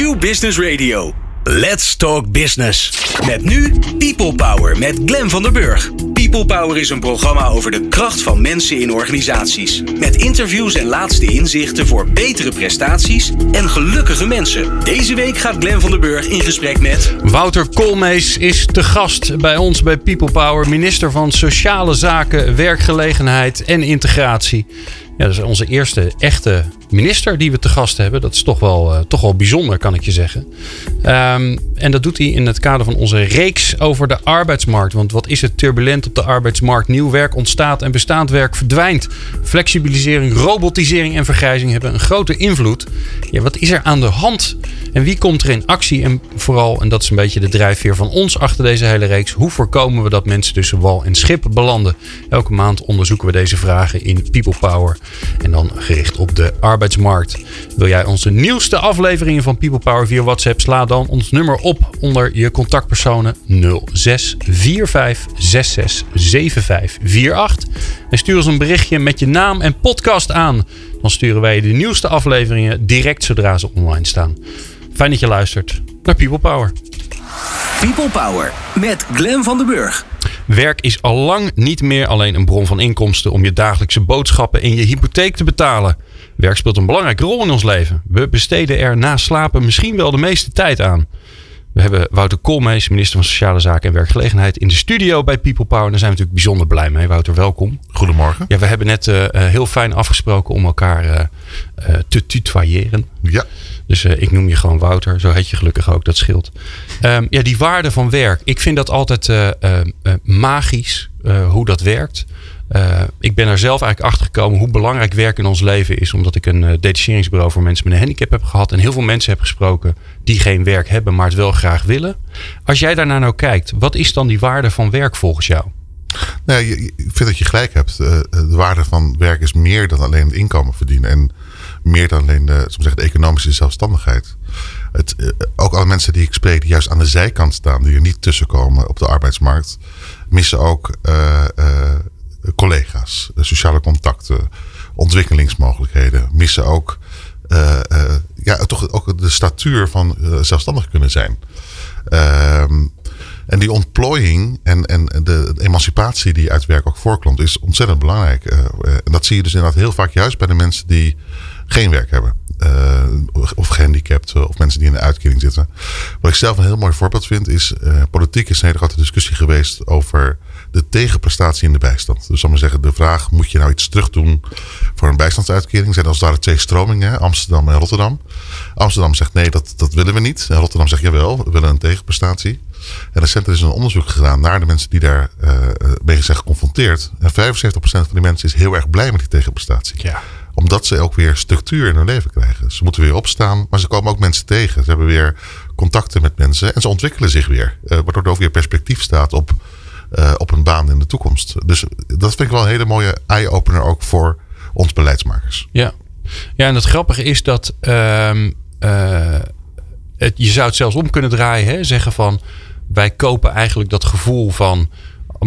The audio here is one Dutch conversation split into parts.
New Business Radio. Let's Talk Business. Met nu People Power met Glen van der Burg. People Power is een programma over de kracht van mensen in organisaties. Met interviews en laatste inzichten voor betere prestaties en gelukkige mensen. Deze week gaat Glen van der Burg in gesprek met. Wouter Koolmees is te gast bij ons bij People Power, minister van Sociale Zaken, Werkgelegenheid en Integratie. Ja, dat is onze eerste echte minister die we te gast hebben. Dat is toch wel, uh, toch wel bijzonder, kan ik je zeggen. Um, en dat doet hij in het kader van onze reeks over de arbeidsmarkt. Want wat is het turbulent op de arbeidsmarkt? Nieuw werk ontstaat en bestaand werk verdwijnt. Flexibilisering, robotisering en vergrijzing hebben een grote invloed. Ja, wat is er aan de hand? En wie komt er in actie? En vooral, en dat is een beetje de drijfveer van ons achter deze hele reeks. Hoe voorkomen we dat mensen tussen wal en schip belanden? Elke maand onderzoeken we deze vragen in People Power. En dan gericht op de arbeidsmarkt. Wil jij onze nieuwste afleveringen van People Power via WhatsApp? Sla dan ons nummer op onder je contactpersonen 0645667548. En stuur ons een berichtje met je naam en podcast aan. Dan sturen wij de nieuwste afleveringen direct zodra ze online staan. Fijn dat je luistert naar People Power. People Power met Glen van den Burg. Werk is al lang niet meer alleen een bron van inkomsten om je dagelijkse boodschappen en je hypotheek te betalen. Werk speelt een belangrijke rol in ons leven. We besteden er na slapen misschien wel de meeste tijd aan. We hebben Wouter Koolmees, minister van Sociale Zaken en Werkgelegenheid, in de studio bij People Power. Daar zijn we natuurlijk bijzonder blij mee. Wouter, welkom. Goedemorgen. Ja, we hebben net uh, heel fijn afgesproken om elkaar uh, uh, te tutoyeren. Ja. Dus ik noem je gewoon Wouter. Zo heet je gelukkig ook, dat scheelt. Um, ja, die waarde van werk. Ik vind dat altijd magisch hoe dat werkt. Ik ben er zelf eigenlijk achter gekomen hoe belangrijk werk in ons leven is. Omdat ik een detacheringsbureau voor mensen met een handicap heb gehad. En heel veel mensen heb gesproken die geen werk hebben, maar het wel graag willen. Als jij daarnaar nou kijkt, wat is dan die waarde van werk volgens jou? Nou, ik vind dat je gelijk hebt. De waarde van werk is meer dan alleen het inkomen verdienen. En meer dan alleen de, zeggen, de economische zelfstandigheid. Het, ook alle mensen die ik spreek, die juist aan de zijkant staan, die er niet tussenkomen op de arbeidsmarkt, missen ook collega's, sociale contacten, ontwikkelingsmogelijkheden. Missen ook, ja, toch ook de statuur van zelfstandig kunnen zijn. Ehm, en die ontplooiing en, en de, de, emancipatie die uit werk ook voorkomt, is ontzettend belangrijk. en dat zie je dus inderdaad heel vaak juist bij de mensen die geen werk hebben. of gehandicapten of mensen die in een uitkering zitten. Wat ik zelf een heel mooi voorbeeld vind is, politiek is een hele grote discussie geweest over de tegenprestatie in de bijstand. Dus zal maar zeggen, de vraag: moet je nou iets terug doen voor een bijstandsuitkering? Zijn als daar twee stromingen, Amsterdam en Rotterdam. Amsterdam zegt nee, dat, dat willen we niet. En Rotterdam zegt jawel, we willen een tegenprestatie. En recent is een onderzoek gedaan naar de mensen die daar uh, zijn geconfronteerd. En 75% van die mensen is heel erg blij met die tegenprestatie. Ja omdat ze ook weer structuur in hun leven krijgen. Ze moeten weer opstaan, maar ze komen ook mensen tegen. Ze hebben weer contacten met mensen en ze ontwikkelen zich weer. Uh, waardoor er ook weer perspectief staat op uh, op een baan in de toekomst. Dus dat vind ik wel een hele mooie eye-opener ook voor ons beleidsmakers. Ja, ja en het grappige is dat um, uh, het, je zou het zelfs om kunnen draaien. Hè? Zeggen van wij kopen eigenlijk dat gevoel van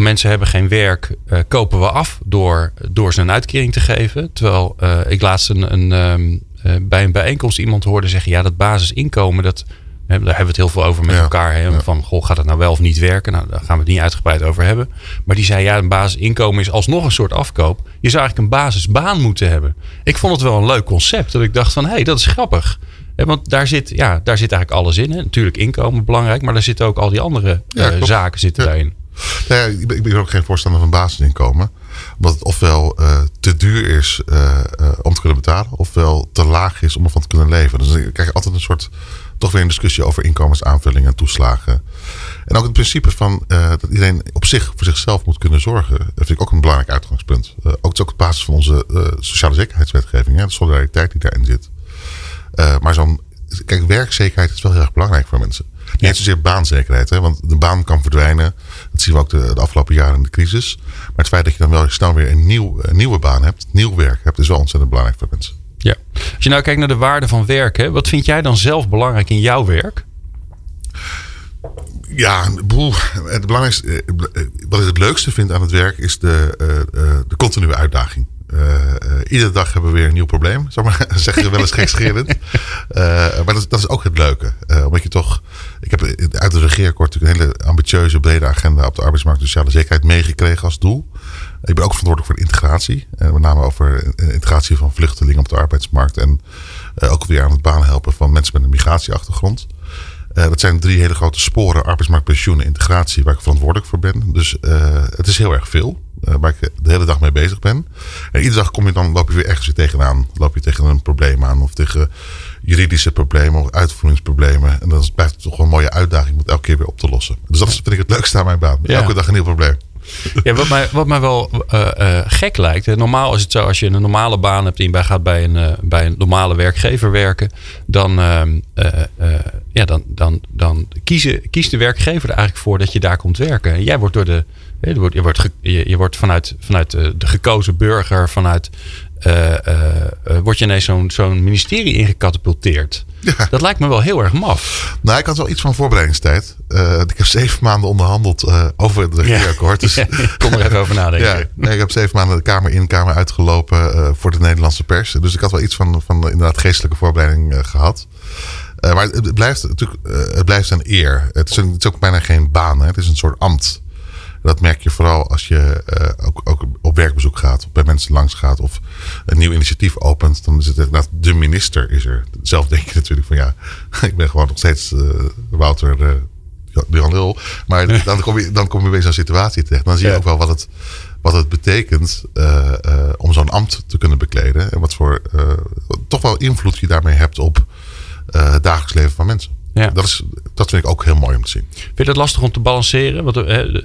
mensen hebben geen werk, uh, kopen we af door, door ze een uitkering te geven. Terwijl ik laatst een, een um, bij een bijeenkomst iemand hoorde zeggen: ja, dat basisinkomen dat daar hebben we het heel veel over met elkaar. Hè? Van, goh, gaat het nou wel of niet werken? Nou, daar gaan we het niet uitgebreid over hebben. Maar die zei, ja, een basisinkomen is alsnog een soort afkoop. Je zou eigenlijk een basisbaan moeten hebben. Ik vond het wel een leuk concept. Dat ik dacht van, hé, hey, dat is grappig. Want daar zit, ja, daar zit eigenlijk alles in. Hè? Natuurlijk inkomen belangrijk, maar daar zitten ook al die andere ja, zaken zitten daarin. Nou ik, ben, ik ben ook geen voorstander van basisinkomen. Omdat het ofwel uh, te duur is uh, om te kunnen betalen, ofwel te laag is om ervan te kunnen leven. Dus dan krijg je altijd een soort toch weer een discussie over inkomensaanvulling en toeslagen. En ook het principe van dat iedereen op zich voor zichzelf moet kunnen zorgen. Dat vind ik ook een belangrijk uitgangspunt. Ook, ook op basis van onze sociale zekerheidswetgeving, hè, de solidariteit die daarin zit. maar zo'n. Kijk, werkzekerheid is wel heel erg belangrijk voor mensen. Niet ja. zozeer baanzekerheid, hè, want de baan kan verdwijnen. Dat zien we ook de, de, afgelopen jaren in de crisis. Maar het feit dat je dan wel snel weer een, nieuw, een nieuwe baan hebt, nieuw werk hebt, is wel ontzettend belangrijk voor mensen. Ja. Als je nou kijkt naar de waarde van werk, wat vind jij dan zelf belangrijk in jouw werk? Ja, het belangrijkste, eh, wat ik het leukste vind aan het werk is de, uh, de continue uitdaging. Iedere dag hebben we weer een nieuw probleem. Zeg maar zeggen wel eens gekscherend. maar dat, dat, is ook het leuke. omdat je toch... Ik heb uit de regeerakkoord natuurlijk een hele ambitieuze, brede agenda op de arbeidsmarkt en sociale zekerheid meegekregen als doel. Ik ben ook verantwoordelijk voor de integratie. met name over integratie van vluchtelingen op de arbeidsmarkt. En ook weer aan het baan helpen van mensen met een migratieachtergrond. Uh, dat zijn drie hele grote sporen: arbeidsmarkt, pensioen en integratie, waar ik verantwoordelijk voor ben. Dus uh, het is heel erg veel, waar ik de hele dag mee bezig ben. En iedere dag kom je dan, loop je weer ergens weer tegenaan. Loop je tegen een probleem aan, of tegen juridische problemen of uitvoeringsproblemen. En dan blijft het toch een mooie uitdaging om het elke keer weer op te lossen. Dus dat vind ik het leukste aan mijn baan. Elke dag een nieuw probleem. Ja, wat mij, wat mij wel uh, gek lijkt. Normaal is het zo, als je een normale baan hebt en je gaat bij een, uh, bij een normale werkgever werken, dan, ehm, ja, dan, dan, dan kiezen, kiest de werkgever er eigenlijk voor dat je daar komt werken. En jij wordt door de. Je wordt, je wordt, je wordt vanuit, vanuit de, de gekozen burger, vanuit uh, uh, word je ineens zo'n zo'n ministerie ingecatapulteerd. Ja. Dat lijkt me wel heel erg maf. Nou, ik had wel iets van voorbereidingstijd. ik heb zeven maanden onderhandeld over het regeerakkoord. Dus, ja, kom er even over nadenken. Ja, nee, ik heb zeven maanden de Kamer in, Kamer uitgelopen voor de Nederlandse pers. Dus ik had wel iets van, van inderdaad geestelijke voorbereiding gehad. maar het blijft natuurlijk het blijft een eer. Het is, het is ook bijna geen baan. Hè. Het is een soort ambt. Dat merk je vooral als je uh, ook, ook, op werkbezoek gaat, of bij mensen langs gaat of een nieuw initiatief opent. Dan is het inderdaad de minister is er. Zelf denk je natuurlijk van ja, ik ben gewoon nog steeds uh, Wouter uh, Jan. Maar dan kom je, dan kom je weer in zo'n situatie terecht. Dan zie je ook wel wat het, wat het betekent om zo'n ambt te kunnen bekleden. En wat voor toch wel invloed je daarmee hebt op het dagelijks leven van mensen. Ja. Dat, is, dat vind ik ook heel mooi om te zien. Vind je dat lastig om te balanceren? Want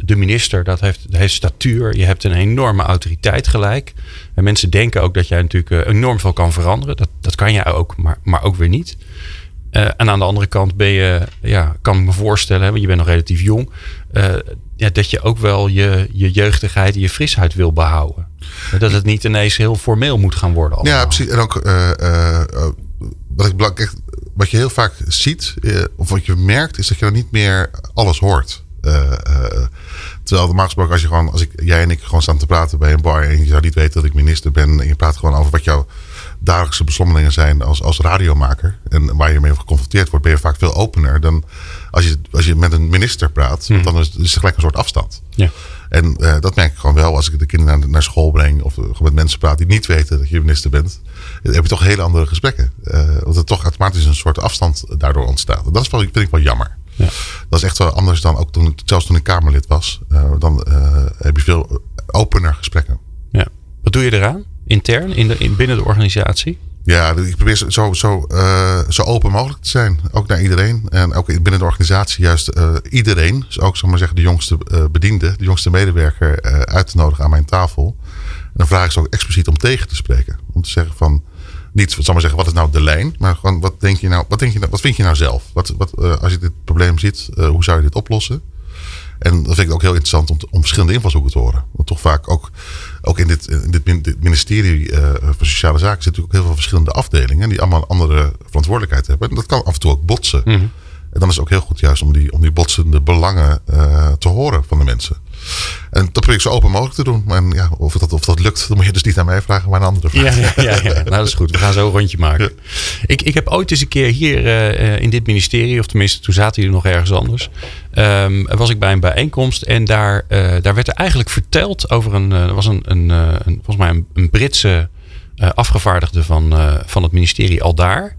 de minister dat heeft, heeft statuur. Je hebt een enorme autoriteit gelijk. En mensen denken ook dat jij natuurlijk eh, enorm veel kan veranderen. Dat, dat kan jij ook, maar, maar ook weer niet. Uh, en aan de andere kant ben je, ja, kan ik me voorstellen, want je bent nog relatief jong, uh, ja, dat je ook wel je, je jeugdigheid en je frisheid wil behouden. Dat het niet ineens heel formeel moet gaan worden. Allemaal. Ja, precies. En ook uh, wat ik belangrijk wat je heel vaak ziet, eh, of wat je merkt, is dat je dan niet meer alles hoort. Uh, uh, terwijl normaal gesproken, als je gewoon, als ik, jij en ik gewoon staan te praten bij een bar en je zou niet weten dat ik minister ben en je praat gewoon over wat jouw dagelijkse beslommeringen zijn als, als radiomaker en waar je mee geconfronteerd wordt, ben je vaak veel opener dan als je, als je met een minister praat. Want mhm. dan is, is er gelijk een soort afstand. Ja. En uh, dat merk ik gewoon wel als ik de kinderen naar, naar school breng of gewoon met mensen praat die niet weten dat je minister bent. Dan heb je toch hele andere gesprekken. Uh, want er toch automatisch een soort afstand daardoor ontstaat. En dat is wel, vind ik wel jammer. Ja. Dat is echt wel anders dan ook toen, zelfs toen ik Kamerlid was. Uh, dan heb je veel opener gesprekken. Ja. Wat doe je eraan? Intern, in de, in, binnen de organisatie? Ja, ik probeer zo, zo, uh, zo open mogelijk te zijn. Ook naar iedereen. En ook binnen de organisatie juist uh, iedereen. Dus ook zeg maar zeggen, de jongste uh, bediende, de jongste medewerker uit te nodigen aan mijn tafel. En dan vraag ik ze ook expliciet om tegen te spreken. Om te zeggen van, niet zal maar zeggen, wat is nou de lijn? Maar gewoon, wat denk je nou, wat, denk je nou, wat vind je nou zelf? Wat, wat, als je dit probleem ziet, hoe zou je dit oplossen? En dat vind ik ook heel interessant om, om verschillende invalshoeken te horen. Want toch vaak ook, ook in, dit, in dit ministerie uh, voor Sociale Zaken zitten natuurlijk ook heel veel verschillende afdelingen. Die allemaal een andere verantwoordelijkheid hebben. En dat kan af en toe ook botsen. Mhm. En dan is het ook heel goed juist om die, om die botsende belangen uh, te horen van de mensen. En dat probeer ik zo open mogelijk te doen. Maar ja, of, dat, of dat lukt, dan moet je dus niet aan mij vragen, maar aan andere vragen. Ja, ja, ja, nou dat is goed. We gaan zo een rondje maken. Ik, ik heb ooit eens een keer hier uh, in dit ministerie, of tenminste toen zaten jullie nog ergens anders. Um, was ik bij een bijeenkomst en daar, uh, daar werd er eigenlijk verteld over een, uh, was een, een, een, volgens mij een, een Britse afgevaardigde van, van het ministerie al daar.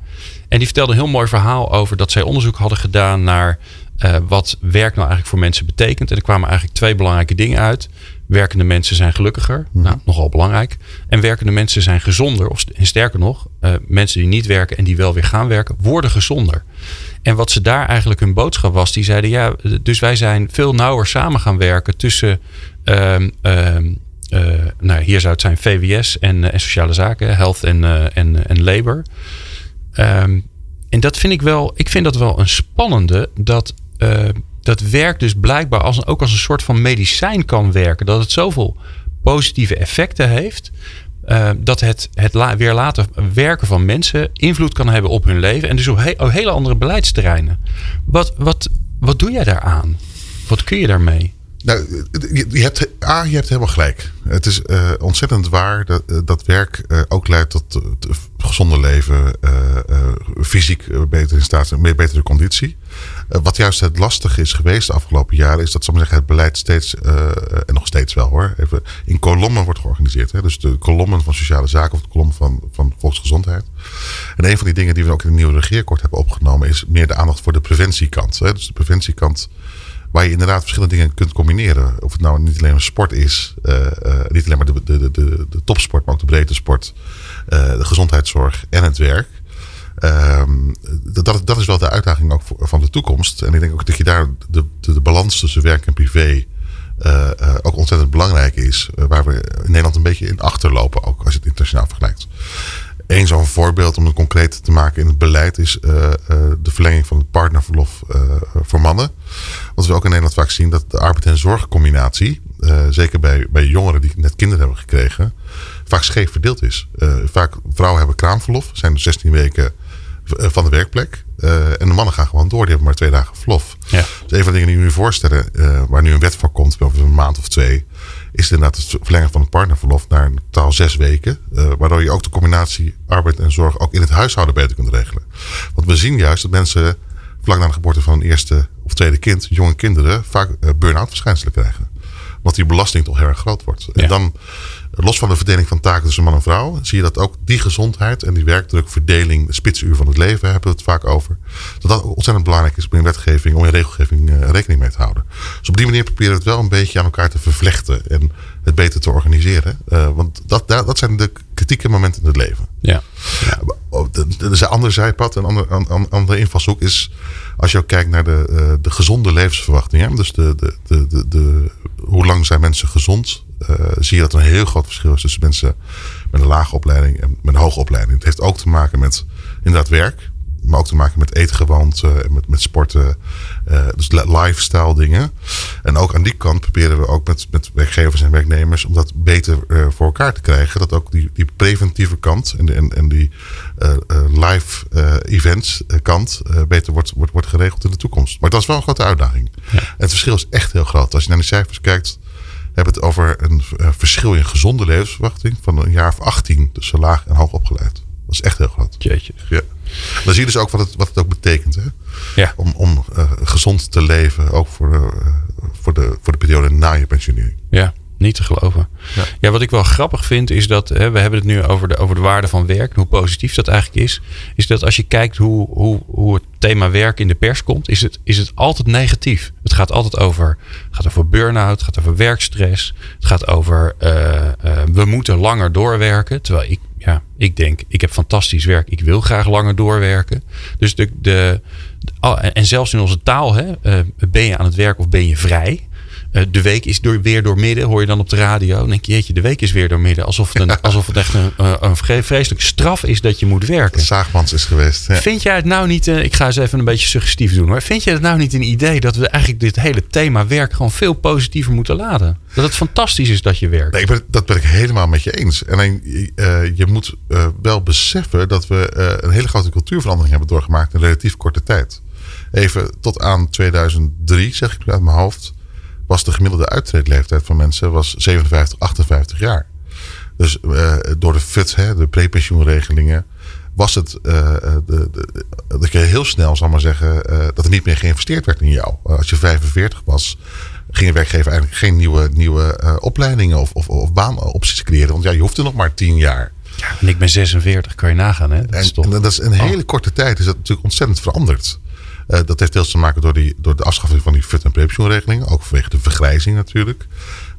En die vertelde een heel mooi verhaal over dat zij onderzoek hadden gedaan naar uh, wat werk nou eigenlijk voor mensen betekent. En er kwamen eigenlijk twee belangrijke dingen uit. Werkende mensen zijn gelukkiger, mm nou, nogal belangrijk. En werkende mensen zijn gezonder. Of, en sterker nog, uh, mensen die niet werken en die wel weer gaan werken, worden gezonder. En wat ze daar eigenlijk hun boodschap was, die zeiden ja, dus wij zijn veel nauwer samen gaan werken tussen. Uh, nou, hier zou het zijn VWS en, en sociale zaken, health en, en, en labor. Um, en dat vind ik wel, ik vind dat wel een spannende, dat, dat werk dus blijkbaar als, ook als een soort van medicijn kan werken. Dat het zoveel positieve effecten heeft. Uh, dat het, het weer laten werken van mensen invloed kan hebben op hun leven. En dus op, op hele andere beleidsterreinen. Wat, wat, wat doe jij daaraan? Wat kun je daarmee? Nou, je, hebt, A, je hebt helemaal gelijk. Het is uh, ontzettend waar dat, uh, dat werk uh, ook leidt tot gezonder leven, fysiek beter in staat, een betere conditie. wat juist het lastige is geweest de afgelopen jaren, is dat zal zeggen, het beleid steeds, en nog steeds wel hoor, even in kolommen wordt georganiseerd. Hè? Dus de kolommen van sociale zaken of de kolommen van, van volksgezondheid. En een van die dingen die we ook in het nieuwe regeerakkoord hebben opgenomen, is meer de aandacht voor de preventiekant. Hè? Dus de preventiekant Waar je inderdaad verschillende dingen kunt combineren. Of het nou niet alleen een sport is. Uh, uh, niet alleen maar de, de, de, de, topsport, maar ook de breedte sport. Uh, de gezondheidszorg en het werk. Um, dat, dat is wel de uitdaging ook voor, van de toekomst. En ik denk ook dat je daar de, de, de balans tussen werk en privé ook ontzettend belangrijk is. waar we in Nederland een beetje in achterlopen, ook als je het internationaal vergelijkt. Eén zo'n voorbeeld om het concreet te maken in het beleid is de verlenging van het partnerverlof voor mannen. Want we ook in Nederland vaak zien dat de arbeid- en zorgcombinatie, zeker bij, bij jongeren die net kinderen hebben gekregen, vaak scheef verdeeld is. vaak vrouwen hebben kraamverlof, zijn er 16 weken van de werkplek. en de mannen gaan gewoon door, die hebben maar twee dagen verlof. Ja. Dus een van de dingen die we nu voorstellen, waar nu een wet van komt, over een maand of twee, is inderdaad het verlengen van het partnerverlof naar een totaal zes weken. Uh, waardoor je ook de combinatie arbeid en zorg ook in het huishouden beter kunt regelen. Want we zien juist dat mensen vlak na de geboorte van een eerste of tweede kind, jonge kinderen, vaak burn-out verschijnselen krijgen. Want die belasting toch heel erg groot wordt. Ja. En dan los van de verdeling van taken tussen man en vrouw, zie je dat ook die gezondheid en die werkdrukverdeling, de spitsuur van het leven, hebben we het vaak over. Dat dat ontzettend belangrijk is in wetgeving, om in regelgeving uh, rekening mee te houden. Dus op die manier proberen we het wel een beetje aan elkaar te vervlechten en het beter te organiseren. Uh, want dat, dat zijn de kritieke momenten in het leven. Ja. ja. Er een andere zijpad, een andere, andere invalshoek is als je ook kijkt naar de, uh, de gezonde levensverwachting. Hè? Dus de, de, de, de, de, hoe lang zijn mensen gezond? Uh, zie je dat er een heel groot verschil is tussen mensen met een lage opleiding en met een hoge opleiding. Het heeft ook te maken met inderdaad werk, maar ook te maken met eetgewoonten en met, met sporten. Uh, dus lifestyle dingen. En ook aan die kant proberen we ook met, met werkgevers en werknemers om dat beter uh, voor elkaar te krijgen. Dat ook die, die preventieve kant en, en, en die uh, live events kant beter wordt, wordt, wordt geregeld in de toekomst. Maar dat is wel een grote uitdaging. Ja. Het verschil is echt heel groot. Als je naar de cijfers kijkt hebben het over een verschil in gezonde levensverwachting van een jaar of 18 tussen laag en hoog opgeleid. Dat is echt heel groot. Jeetje. Ja. Dan zie je dus ook wat het, wat het ook betekent. Hè? Ja. Om, om uh, gezond te leven, ook voor de, uh, voor, de, voor de periode na je pensionering. Ja, niet te geloven. Ja, ja wat ik wel grappig vind is dat hè, we hebben het nu over de, over de waarde van werk. Hoe positief dat eigenlijk is. Is dat als je kijkt hoe, hoe, hoe het thema werk in de pers komt, is het, is het altijd negatief. Het gaat altijd over, het gaat over burn-out, het gaat over werkstress. Het gaat over uh, we moeten langer doorwerken. Terwijl ik ja, ik denk, ik heb fantastisch werk. Ik wil graag langer doorwerken. Dus de, de, de en zelfs in onze taal, hè, uh, ben je aan het werk of ben je vrij? Uh, de week is door, weer door midden, hoor je dan op de radio. Dan denk je, jeetje, de week is weer door midden. Alsof het, een, alsof het echt een, een vreselijke straf is dat je moet werken. Zaagmans is geweest. Ja. Vind jij het nou niet, uh, ik ga eens even een beetje suggestief doen hoor. Vind jij het nou niet een idee dat we eigenlijk dit hele thema werk gewoon veel positiever moeten laden? Dat het fantastisch is dat je werkt. Nee, ben, dat ben ik helemaal met je eens. En uh, je moet wel beseffen dat we een hele grote cultuurverandering hebben doorgemaakt in relatief korte tijd. Even tot aan 2003, zeg ik uit mijn hoofd was de gemiddelde uittreedleeftijd van mensen was 57, 58 jaar. Dus uh, door de FUT, hè, de prepensioenregelingen, was het uh, de, de, dat je heel snel, zal maar zeggen, uh, dat er niet meer geïnvesteerd werd in jou. als je 45 was, ging de werkgever eigenlijk geen nieuwe, nieuwe opleidingen of, of, of baanopties creëren. Want ja, je hoeft er nog maar 10 jaar. Ja, en ik ben 46, kan je nagaan. Hè? Dat en, is toch... en dat is in een oh. hele korte tijd is dat natuurlijk ontzettend veranderd. Uh, dat heeft deels te maken door, die, door de afschaffing van die fut- en prepensioenregelingen. Ook vanwege de vergrijzing natuurlijk.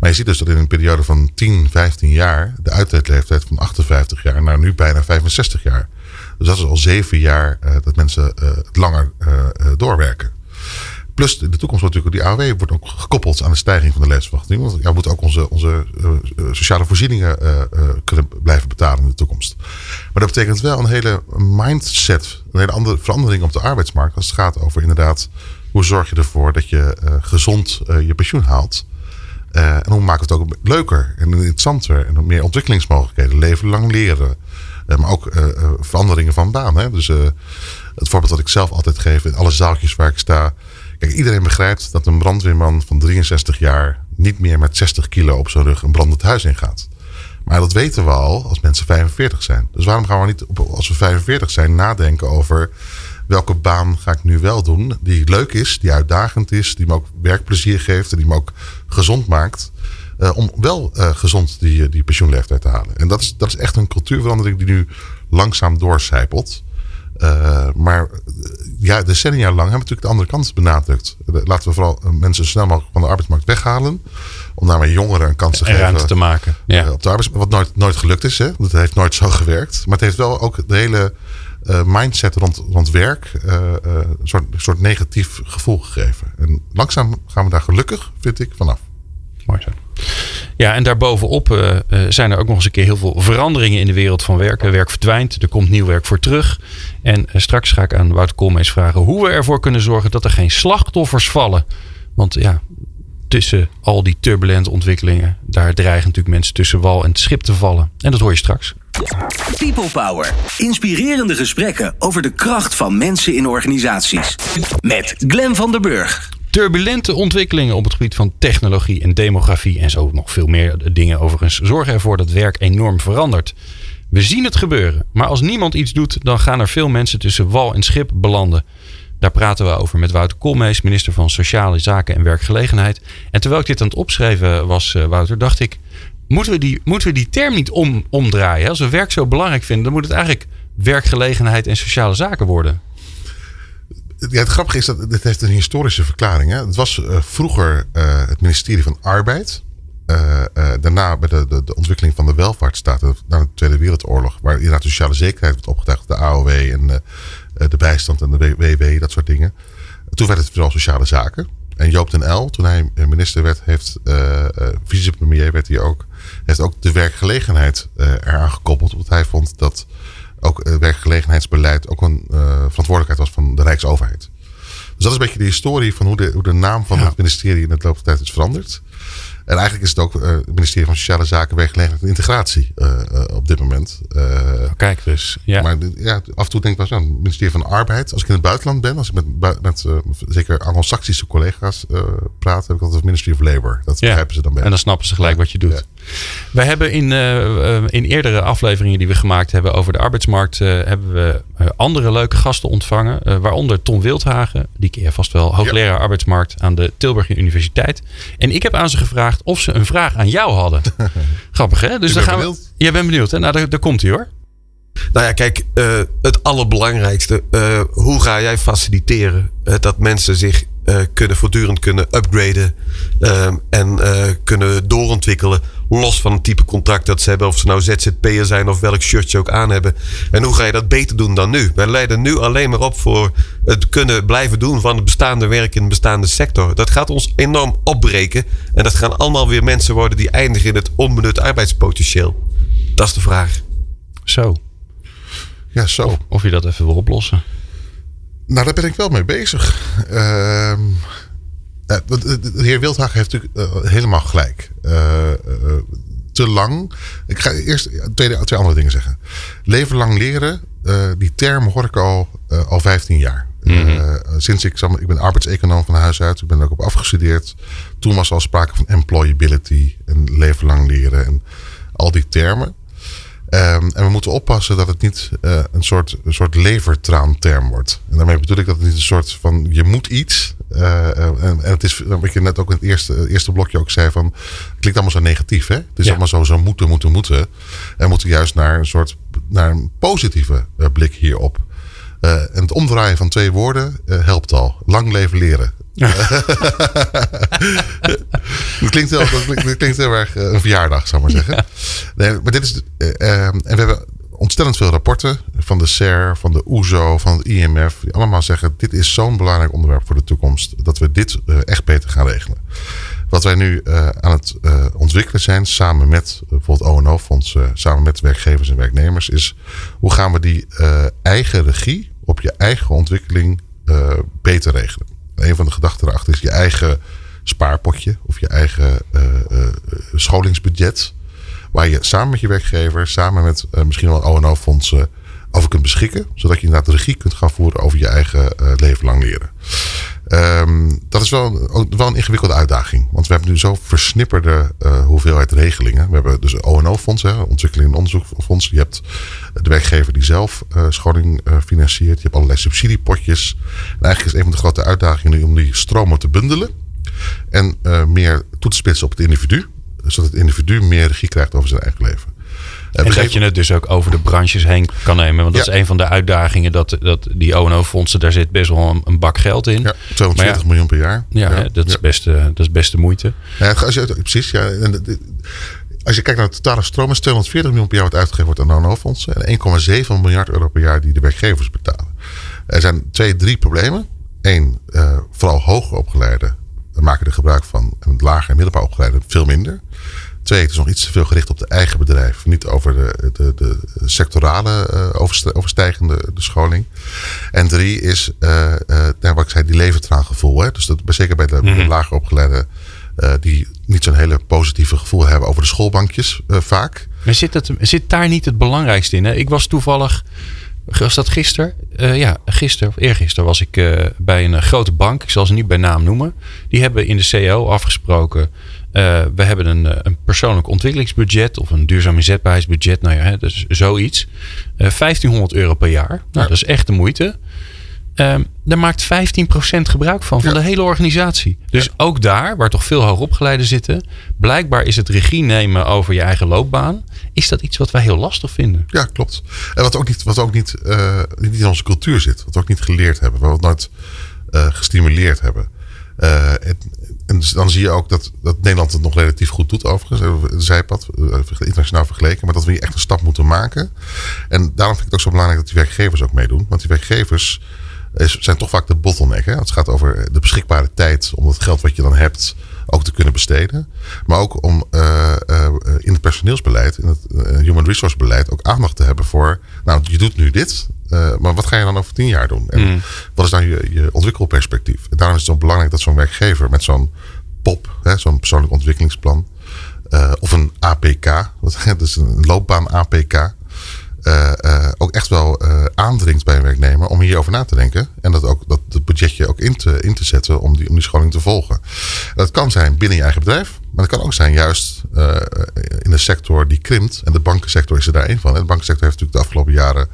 Maar je ziet dus dat in een periode van 10, 15 jaar... de uitreidleeftijd van 58 jaar naar nu bijna 65 jaar. Dus dat is al zeven jaar uh, dat mensen het langer doorwerken. Plus de toekomst wordt natuurlijk die AOW wordt ook gekoppeld aan de stijging van de levensverwachting. Want ja, we moeten ook onze, onze uh, sociale voorzieningen uh, kunnen blijven betalen in de toekomst. Maar dat betekent wel een hele mindset, een hele andere verandering op de arbeidsmarkt. Als het gaat over inderdaad, hoe zorg je ervoor dat je gezond je pensioen haalt. en hoe we het ook leuker en interessanter en meer ontwikkelingsmogelijkheden. Leven lang leren. maar ook veranderingen van baan. Hè? Dus het voorbeeld dat ik zelf altijd geef in alle zaaltjes waar ik sta Iedereen begrijpt dat een brandweerman van 63 jaar niet meer met 60 kilo op zijn rug een brandend huis ingaat. Maar dat weten we al als mensen 45 zijn. Dus waarom gaan we niet, als we 45 zijn, nadenken over welke baan ga ik nu wel doen die leuk is, die uitdagend is, die me ook werkplezier geeft en die me ook gezond maakt. Uh, om wel uh, gezond die, die pensioenleeftijd te halen. En dat is, dat is echt een cultuurverandering die nu langzaam doorcijpelt. Maar ja, decennia lang hebben we natuurlijk de andere kant benadrukt. Laten we vooral mensen zo snel mogelijk van de arbeidsmarkt weghalen. Om daarmee jongeren een kans te en geven. ruimte te maken. Ja. Op de arbeidsmarkt. Wat nooit, nooit gelukt is. Hè? Dat heeft nooit zo gewerkt. Maar het heeft wel ook de hele uh, mindset rond, rond werk uh, uh, een, soort, soort negatief gevoel gegeven. En langzaam gaan we daar gelukkig, vind ik, vanaf. Mooi zo. Ja, en daarbovenop uh, zijn er ook nog eens een keer heel veel veranderingen in de wereld van werken. Werk verdwijnt, er komt nieuw werk voor terug. En uh, straks ga ik aan Wouter Koolmees vragen hoe we ervoor kunnen zorgen dat er geen slachtoffers vallen. Want ja, tussen al die turbulente ontwikkelingen, daar dreigen natuurlijk mensen tussen wal en schip te vallen. En dat hoor je straks. People Power. Inspirerende gesprekken over de kracht van mensen in organisaties. Met Glen van der Burg. Turbulente ontwikkelingen op het gebied van technologie en demografie en zo nog veel meer dingen overigens zorgen ervoor dat werk enorm verandert. We zien het gebeuren, maar als niemand iets doet, dan gaan er veel mensen tussen wal en schip belanden. Daar praten we over met Wouter Koolmees, minister van Sociale Zaken en Werkgelegenheid. En terwijl ik dit aan het opschrijven was, Wouter, dacht ik, moeten we die, moeten we die term niet om, omdraaien? Als we werk zo belangrijk vinden, dan moet het eigenlijk werkgelegenheid en sociale zaken worden. Ja, het grappige is dat dit heeft een historische verklaring. Hè? Het was uh, vroeger uh, het ministerie van Arbeid. Uh, daarna bij de, de, de, ontwikkeling van de welvaartsstaat, na de Tweede Wereldoorlog, waar inderdaad sociale zekerheid werd opgetuigd, de AOW en de bijstand en de WW, dat soort dingen. Toen werd het vooral sociale zaken. En Joop den L, toen hij minister werd, heeft vicepremier werd hij ook, heeft ook de werkgelegenheid eraan gekoppeld. Want hij vond dat ook uh, werkgelegenheidsbeleid ook een uh, verantwoordelijkheid was van de Rijksoverheid. Dus dat is een beetje de historie van hoe de, hoe de naam van ja. het ministerie in het loop der tijd is veranderd. En eigenlijk is het ook uh, het ministerie van Sociale Zaken, Werkgelegenheid en Integratie op dit moment. Kijk dus. Ja. Maar ja, af en toe denk ik wel zo, het ministerie van Arbeid. Als ik in het buitenland ben, als ik met, met zeker Anglo-Saxische collega's praat, heb ik altijd het Ministry of Labor. Dat ja. begrijpen ze dan beter. En dan snappen ze gelijk wat je doet. Wij hebben in, uh, in eerdere afleveringen die we gemaakt hebben over de arbeidsmarkt, uh, hebben we andere leuke gasten ontvangen. waaronder Tom Wildhagen, die je vast wel, hoogleraar ja. arbeidsmarkt aan de Tilburg Universiteit. En ik heb aan ze gevraagd of ze een vraag aan jou hadden. Grappig hè? Dus dan gaan benieuwd. we. Jij bent benieuwd hè? Nou, daar, daar komt hij hoor. Nou ja, kijk, het allerbelangrijkste. Hoe ga jij faciliteren dat mensen zich kunnen voortdurend kunnen upgraden en kunnen doorontwikkelen. Los van het type contract dat ze hebben, of ze nou ZZP'er zijn of welk shirt ze ook aan hebben. En hoe ga je dat beter doen dan nu? Wij leiden nu alleen maar op voor het kunnen blijven doen van het bestaande werk in de bestaande sector. Dat gaat ons enorm opbreken. En dat gaan allemaal weer mensen worden die eindigen in het onbenut arbeidspotentieel. Dat is de vraag. Zo. Ja, zo. Of, of, je dat even wil oplossen. Nou, daar ben ik wel mee bezig. Uh, de heer Wildhagen heeft natuurlijk uh, helemaal gelijk. Uh, te lang. Ik ga eerst twee, twee andere dingen zeggen. Leven lang leren, die term hoor ik al, al 15 jaar. Mm -hmm. sinds ik, ik ben arbeidseconoom van huis uit. Ik ben er ook op afgestudeerd. Toen was al sprake van employability en leven lang leren en al die termen. Um, en we moeten oppassen dat het niet uh, een soort, een soort levertraanterm wordt. En daarmee bedoel ik dat het niet een soort van je moet iets. Uh, en, en, het is wat je net ook in het eerste, eerste blokje ook zei van. Het klinkt allemaal zo negatief, hè? Het is ja. allemaal zo, zo moeten, moeten, moeten. En we moeten juist naar een soort naar een positieve blik hierop. en het omdraaien van twee woorden helpt al. Lang leven leren. dat, klinkt heel, dat, klinkt, dat klinkt heel erg een verjaardag, zou ik maar zeggen. Nee, maar dit is. Uh, en we hebben ontstellend veel rapporten van de CER, van de OESO, van het IMF. Die allemaal zeggen: dit is zo'n belangrijk onderwerp voor de toekomst. Dat we dit uh, echt beter gaan regelen. Wat wij nu aan het ontwikkelen zijn, samen met bijvoorbeeld ONO-fonds, samen met werkgevers en werknemers, is hoe gaan we die eigen regie op je eigen ontwikkeling beter regelen een van de gedachten erachter is je eigen spaarpotje of je eigen uh, uh, scholingsbudget. Waar je samen met je werkgever, samen met uh, misschien wel ONO-fondsen over kunt beschikken. Zodat je inderdaad de regie kunt gaan voeren over je eigen leven lang leren. Dat wel, een ingewikkelde uitdaging. Want we hebben nu zo versnipperde uh, hoeveelheid regelingen. We hebben dus ONO-fonds, ontwikkeling en onderzoekfonds. Je hebt de werkgever die zelf uh, scholing uh, financiert. Je hebt allerlei subsidiepotjes. En eigenlijk is een van de grote uitdagingen nu om die stromen te bundelen. En meer toe te spitsen op het individu. Zodat het individu meer regie krijgt over zijn eigen leven. En dat je het dus ook over de branches heen kan nemen. Want dat is een van de uitdagingen. Dat, dat die ONO-fondsen, daar zit best wel een, bak geld in. Ja, 240 miljoen per jaar. Ja, dat, Is best, uh, dat is best de moeite. Ja, als je, precies, ja. Als je kijkt naar de totale stroom, is 240 miljoen per jaar wat uitgegeven wordt aan ONO-fondsen. En 1,7 miljard euro per jaar die de werkgevers betalen. Er zijn twee, drie problemen. Eén, uh, vooral hoger opgeleiden maken er gebruik van. En lager en middelbaar opgeleiden veel minder. Twee, het is nog iets te veel gericht op de eigen bedrijf. Niet over de, de, de sectorale uh, overstijgende de scholing. En drie is, uh, uh, wat ik zei, die leventraangevoel. Hè? Dus dat, zeker bij de, mm lager opgeleide die niet zo'n hele positieve gevoel hebben over de schoolbankjes vaak. Maar zit, zit daar niet het belangrijkste in? Hè? Ik was toevallig, was dat gisteren? ja, gisteren of eergisteren was ik bij een grote bank. Ik zal ze niet bij naam noemen. Die hebben in de CEO afgesproken uh, we hebben een, eh, een, persoonlijk ontwikkelingsbudget of een duurzaam inzetbaarheidsbudget. Nou ja, hè, dus zoiets. Uh, eh, 1500 euro per jaar. Nou, Dat is echt de moeite. Um, daar maakt 15% gebruik van, van de hele organisatie. Dus ook daar, waar toch veel hoogopgeleiden zitten, blijkbaar is het regie nemen over je eigen loopbaan, is dat iets wat wij heel lastig vinden. Ja, klopt. En wat ook niet, wat ook niet, uh, niet in onze cultuur zit, wat we ook niet geleerd hebben, wat we nooit uh, gestimuleerd hebben. Uh, en dus dan zie je ook dat, dat Nederland het nog relatief goed doet, overigens. Een zijpad, eh, internationaal vergeleken. Maar dat we hier echt een stap moeten maken. En daarom vind ik het ook zo belangrijk dat die werkgevers ook meedoen. Want die werkgevers is, zijn toch vaak de bottleneck. Hè? Het gaat over de beschikbare tijd om het geld wat je dan hebt ook te kunnen besteden. Maar ook om in het personeelsbeleid, in het human resource beleid, ook aandacht te hebben voor. Nou, je doet nu dit. Uh, maar wat ga je dan over tien jaar doen? En mm. wat is dan je, je ontwikkelperspectief? En daarom is het zo belangrijk dat zo'n werkgever met zo'n POP, zo'n persoonlijk ontwikkelingsplan, uh, of een APK, dat is een loopbaan APK, uh, uh, ook echt wel aandringt bij een werknemer om hierover na te denken. En dat ook dat het budgetje ook in te, in te zetten om die, om die scholing te volgen. Dat kan zijn binnen je eigen bedrijf, maar dat kan ook zijn juist in een sector die krimpt. En de bankensector is er daar een van. En de bankensector heeft natuurlijk de afgelopen jaren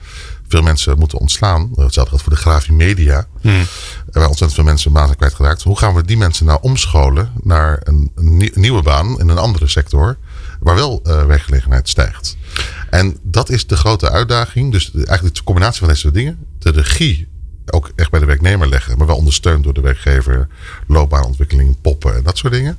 veel mensen moeten ontslaan. Hetzelfde geldt voor de grafie media. Hmm. Er zijn ontzettend veel mensen banen kwijtgeraakt. Hoe gaan we die mensen nou omscholen naar een, een nieuwe baan in een andere sector, waar wel uh, werkgelegenheid stijgt? En dat is de grote uitdaging. Dus eigenlijk de combinatie van deze dingen. De regie ook echt bij de werknemer leggen, maar wel ondersteund door de werkgever, loopbaanontwikkeling, poppen en dat soort dingen.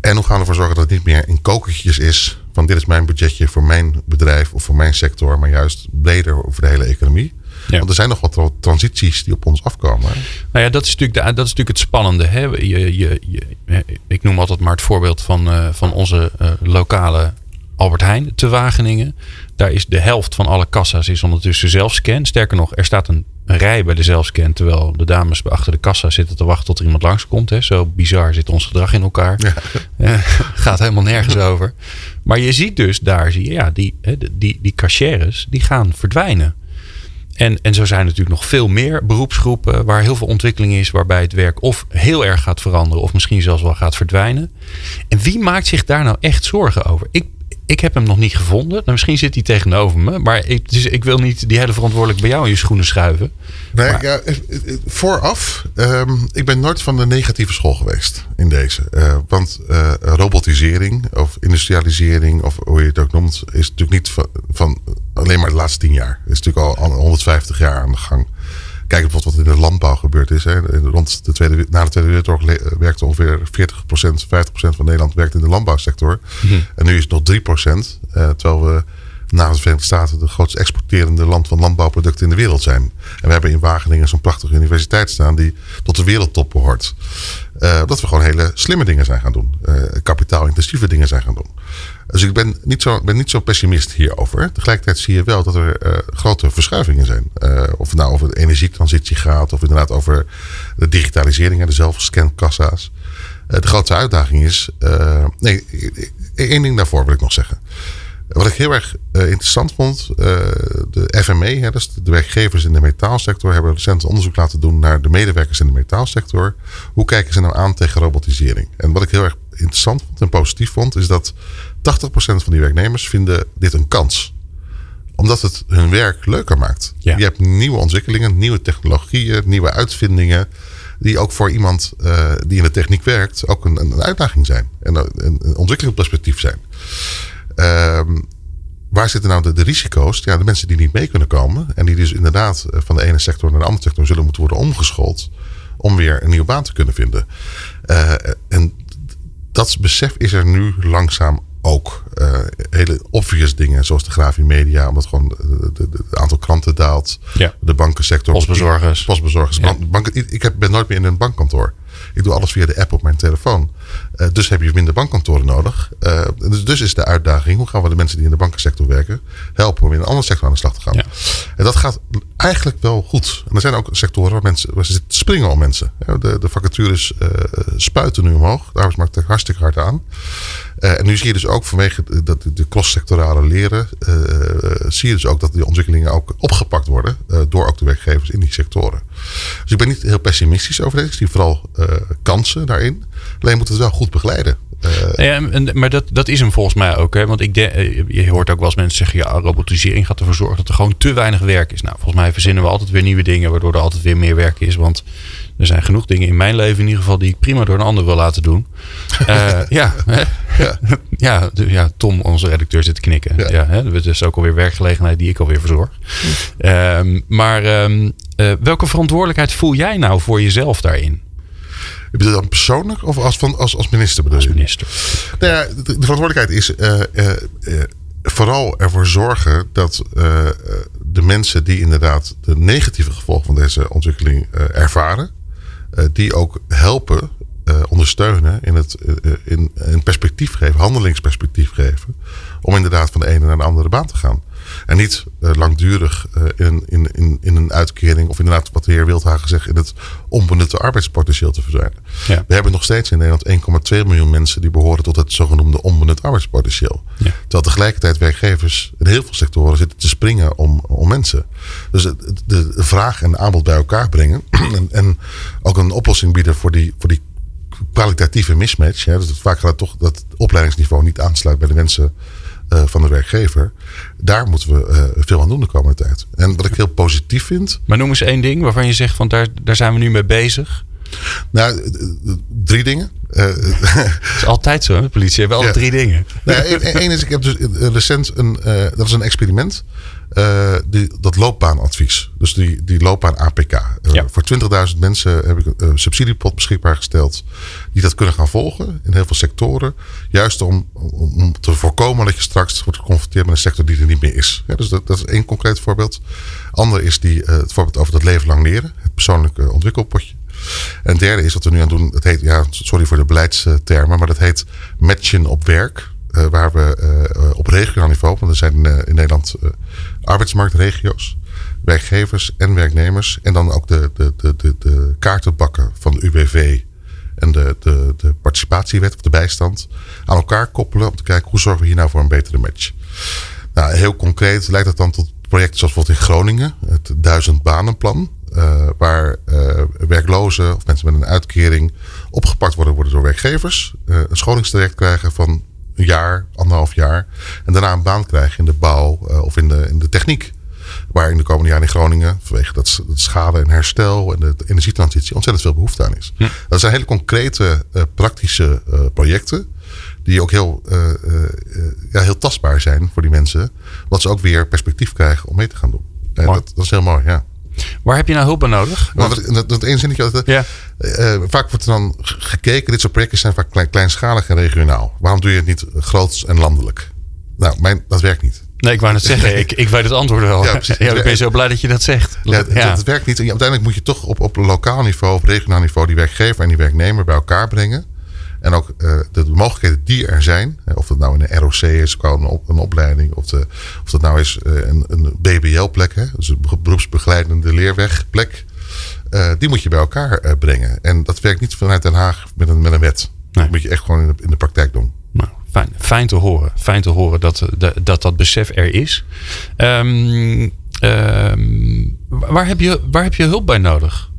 En hoe gaan we ervoor zorgen dat het niet meer in kokertjes is van dit is mijn budgetje voor mijn bedrijf of voor mijn sector, maar juist breder over de hele economie. Want er zijn nog wat transities die op ons afkomen. Nou ja, dat is natuurlijk, de, dat is natuurlijk het spannende. Hè? Je, je, je, ik noem altijd maar het voorbeeld van, uh, van onze uh, lokale Albert Heijn te Wageningen. Daar is de helft van alle kassa's is ondertussen zelfscan. Sterker nog, er staat een, rij bij de zelfscan. Terwijl de dames achter de kassa zitten te wachten tot er iemand langskomt. Hè. Zo bizar zit ons gedrag in elkaar. Ja. gaat helemaal nergens over. Maar je ziet dus daar, zie je, ja, die, die, die cashiers die gaan verdwijnen. En, en zo zijn er natuurlijk nog veel meer beroepsgroepen waar heel veel ontwikkeling is, waarbij het werk of heel erg gaat veranderen, of misschien zelfs wel gaat verdwijnen. En wie maakt zich daar nou echt zorgen over? Ik ik heb hem nog niet gevonden. Nou, misschien zit hij tegenover me. Maar ik, dus ik wil niet die hele verantwoordelijk bij jou in je schoenen schuiven. Nee, ja, eh, eh, vooraf. Um, ik ben nooit van de negatieve school geweest in deze. Uh, want uh, robotisering of industrialisering, of hoe je het ook noemt, is natuurlijk niet van, van alleen maar de laatste tien jaar. Het is natuurlijk al 150 jaar aan de gang. Kijk bijvoorbeeld wat in de landbouw gebeurd is. Hè. Rond de tweede, na de Tweede Wereldoorlog werkte ongeveer 40%, 50% van Nederland werkt in de landbouwsector. Mhm. En nu is het nog 3%. Uh, terwijl we na de Verenigde Staten de grootste exporterende land van landbouwproducten in de wereld zijn. En we hebben in Wageningen zo'n prachtige universiteit staan die tot de wereldtop behoort. Uh, dat we gewoon hele slimme dingen zijn gaan doen. Uh, kapitaalintensieve dingen zijn gaan doen. Dus ik ben niet zo, ben niet zo pessimist hierover. Tegelijkertijd zie je wel dat er uh, grote verschuivingen zijn. of het nou over de energietransitie gaat, of inderdaad over de digitalisering en de zelfscankassa's. de grote uitdaging is. nee, één ding daarvoor wil ik nog zeggen. Wat ik heel erg uh, interessant vond, uh, de FME, hè, dus de werkgevers in de metaalsector, hebben recent onderzoek laten doen naar de medewerkers in de metaalsector. Hoe kijken ze nou aan tegen robotisering? En wat ik heel erg interessant vond en positief vond, is dat 80% van die werknemers vinden dit een kans omdat het hun werk leuker maakt. Ja. Je hebt nieuwe ontwikkelingen, nieuwe technologieën, nieuwe uitvindingen. Die ook voor iemand uh, die in de techniek werkt ook een, een uitdaging zijn. En een, een ontwikkelingsperspectief zijn. Um, waar zitten nou de, de, risico's? Ja, de mensen die niet mee kunnen komen. En die dus inderdaad van de ene sector naar de andere sector zullen moeten worden omgeschoold. Om weer een nieuwe baan te kunnen vinden. Uh, en dat besef is er nu langzaam ook uh, hele obvious dingen, zoals de grafie media, omdat gewoon het aantal kranten daalt. Ja. De bankensector. Postbezorgers. Postbezorgers. Ja. Banken, ik heb, ben nooit meer in een bankkantoor. Ik doe alles via de app op mijn telefoon. Uh, dus heb je minder bankkantoren nodig. Uh, dus, dus is de uitdaging: hoe gaan we de mensen die in de bankensector werken helpen om in een andere sector aan de slag te gaan? Ja. En dat gaat eigenlijk wel goed. En er zijn ook sectoren waar mensen waar ze springen om mensen. De, de vacatures uh, spuiten nu omhoog. De arbeidsmarkt trekt hartstikke hard aan. Uh, en nu zie je dus ook vanwege dat de cross-sectorale leren, uh, zie je dus ook dat die ontwikkelingen ook opgepakt worden door ook de werkgevers in die sectoren. Dus ik ben niet heel pessimistisch over deze. Ik zie vooral kansen daarin. Alleen moet het wel goed begeleiden. Ja, maar dat, dat is hem volgens mij ook. Hè? Want ik de, je hoort ook wel eens mensen zeggen: ja, robotisering gaat ervoor zorgen dat er gewoon te weinig werk is. Nou, volgens mij verzinnen we altijd weer nieuwe dingen, waardoor er altijd weer meer werk is. Want er zijn genoeg dingen in mijn leven in ieder geval die ik prima door een ander wil laten doen. Uh, ja, hè? Ja. ja, ja, Tom, onze redacteur, zit te knikken. Ja. Ja, hè? Dat is ook alweer werkgelegenheid die ik alweer verzorg. Um, maar um, uh, welke verantwoordelijkheid voel jij nou voor jezelf daarin? Je bedoelt dan persoonlijk of als, van, als, als minister bedoel Als minister. Nou ja, de, de verantwoordelijkheid is uh, uh, vooral ervoor zorgen dat de mensen die inderdaad de negatieve gevolgen van deze ontwikkeling ervaren, die ook helpen uh, ondersteunen in het uh, in, in perspectief geven, handelingsperspectief geven. Om inderdaad van de ene naar de andere baan te gaan. En niet uh, langdurig in, in, in, in een uitkering of inderdaad wat de heer Wildhagen zegt in het onbenutte arbeidspotentieel te verdwijnen. Ja. We hebben nog steeds in Nederland 1,2 miljoen mensen die behoren tot het zogenoemde onbenut arbeidspotentieel. Ja. Terwijl tegelijkertijd werkgevers in heel veel sectoren zitten te springen om, om mensen. Dus de, de, de vraag en de aanbod bij elkaar brengen en, en ook een oplossing bieden voor die, voor die kwalitatieve mismatch. Hè, dus vaak gaat het toch dat het opleidingsniveau niet aansluit bij de wensen uh, van de werkgever. Daar moeten we uh, veel aan doen de komende tijd. En wat ik heel positief vind. Maar noem eens één ding waarvan je zegt van daar, daar zijn we nu mee bezig. Nou, drie dingen. Het is altijd zo, de politie hebben altijd Ja. drie dingen. nou, Eén is, ik heb dus recent een, dat is een experiment. Uh, die, dat loopbaanadvies. Dus die, die loopbaan APK. Uh, Ja. Voor 20.000 mensen heb ik een subsidiepot beschikbaar gesteld. Die dat kunnen gaan volgen in heel veel sectoren. Juist om, om, om te voorkomen dat je straks wordt geconfronteerd met een sector die er niet meer is. Ja, dus dat, dat is één concreet voorbeeld. Ander is die, uh, het voorbeeld over dat leven lang leren. Het persoonlijke ontwikkelpotje. En het derde is wat we nu aan doen. Het heet, ja, sorry voor de beleidstermen, maar dat heet matchen op werk. Uh, waar we uh, op regionaal niveau, want er zijn uh, in Nederland arbeidsmarktregio's, werkgevers en werknemers. En dan ook de, de, de, de, de kaartenbakken van de UWV en de, de, de participatiewet of de bijstand aan elkaar koppelen. Om te kijken hoe zorgen we hier nou voor een betere match. Nou, heel concreet leidt dat dan tot projecten zoals bijvoorbeeld in Groningen, het duizend banenplan. Uh, waar uh, werklozen of mensen met een uitkering opgepakt worden, door werkgevers. Uh, een scholingstraject krijgen van een jaar, anderhalf jaar. En daarna een baan krijgen in de bouw of in de, in de techniek. Waar in de komende jaren in Groningen, vanwege dat, dat schade en herstel en de energietransitie, ontzettend veel behoefte aan is. Dat zijn hele concrete, praktische projecten. Die ook heel, ja, heel tastbaar zijn voor die mensen. Wat ze ook weer perspectief krijgen om mee te gaan doen. En dat, dat is heel mooi, ja. Waar heb je nou hulp bij nodig? Want dat, dat, dat zinnetje. Dat, Ja. Uh, vaak wordt er dan gekeken, dit soort projecten zijn vaak klein, kleinschalig en regionaal. Waarom doe je het niet groots en landelijk? Nou, mijn, dat werkt niet. Nee, ik wou net zeggen, ik, ik weet het antwoord wel. Ja, ik ben zo blij dat je dat zegt. Ja, dat, dat werkt niet. En uiteindelijk moet je toch op, op lokaal niveau of regionaal niveau die werkgever en die werknemer bij elkaar brengen. En ook uh, de, de, mogelijkheden die er zijn, of dat nou in een ROC is, een, op, een opleiding, of, de, of dat nou is uh, een, een BBL-plek, hè, dus een beroepsbegeleidende leerwegplek, uh, die moet je bij elkaar brengen. En dat werkt niet vanuit Den Haag met een, met een wet. Nee. Dat moet je echt gewoon in de, in de praktijk doen. Nou, fijn, fijn te horen. Fijn te horen dat dat, dat, dat besef er is. Ehm, ehm, waar, heb je, waar heb je hulp bij nodig?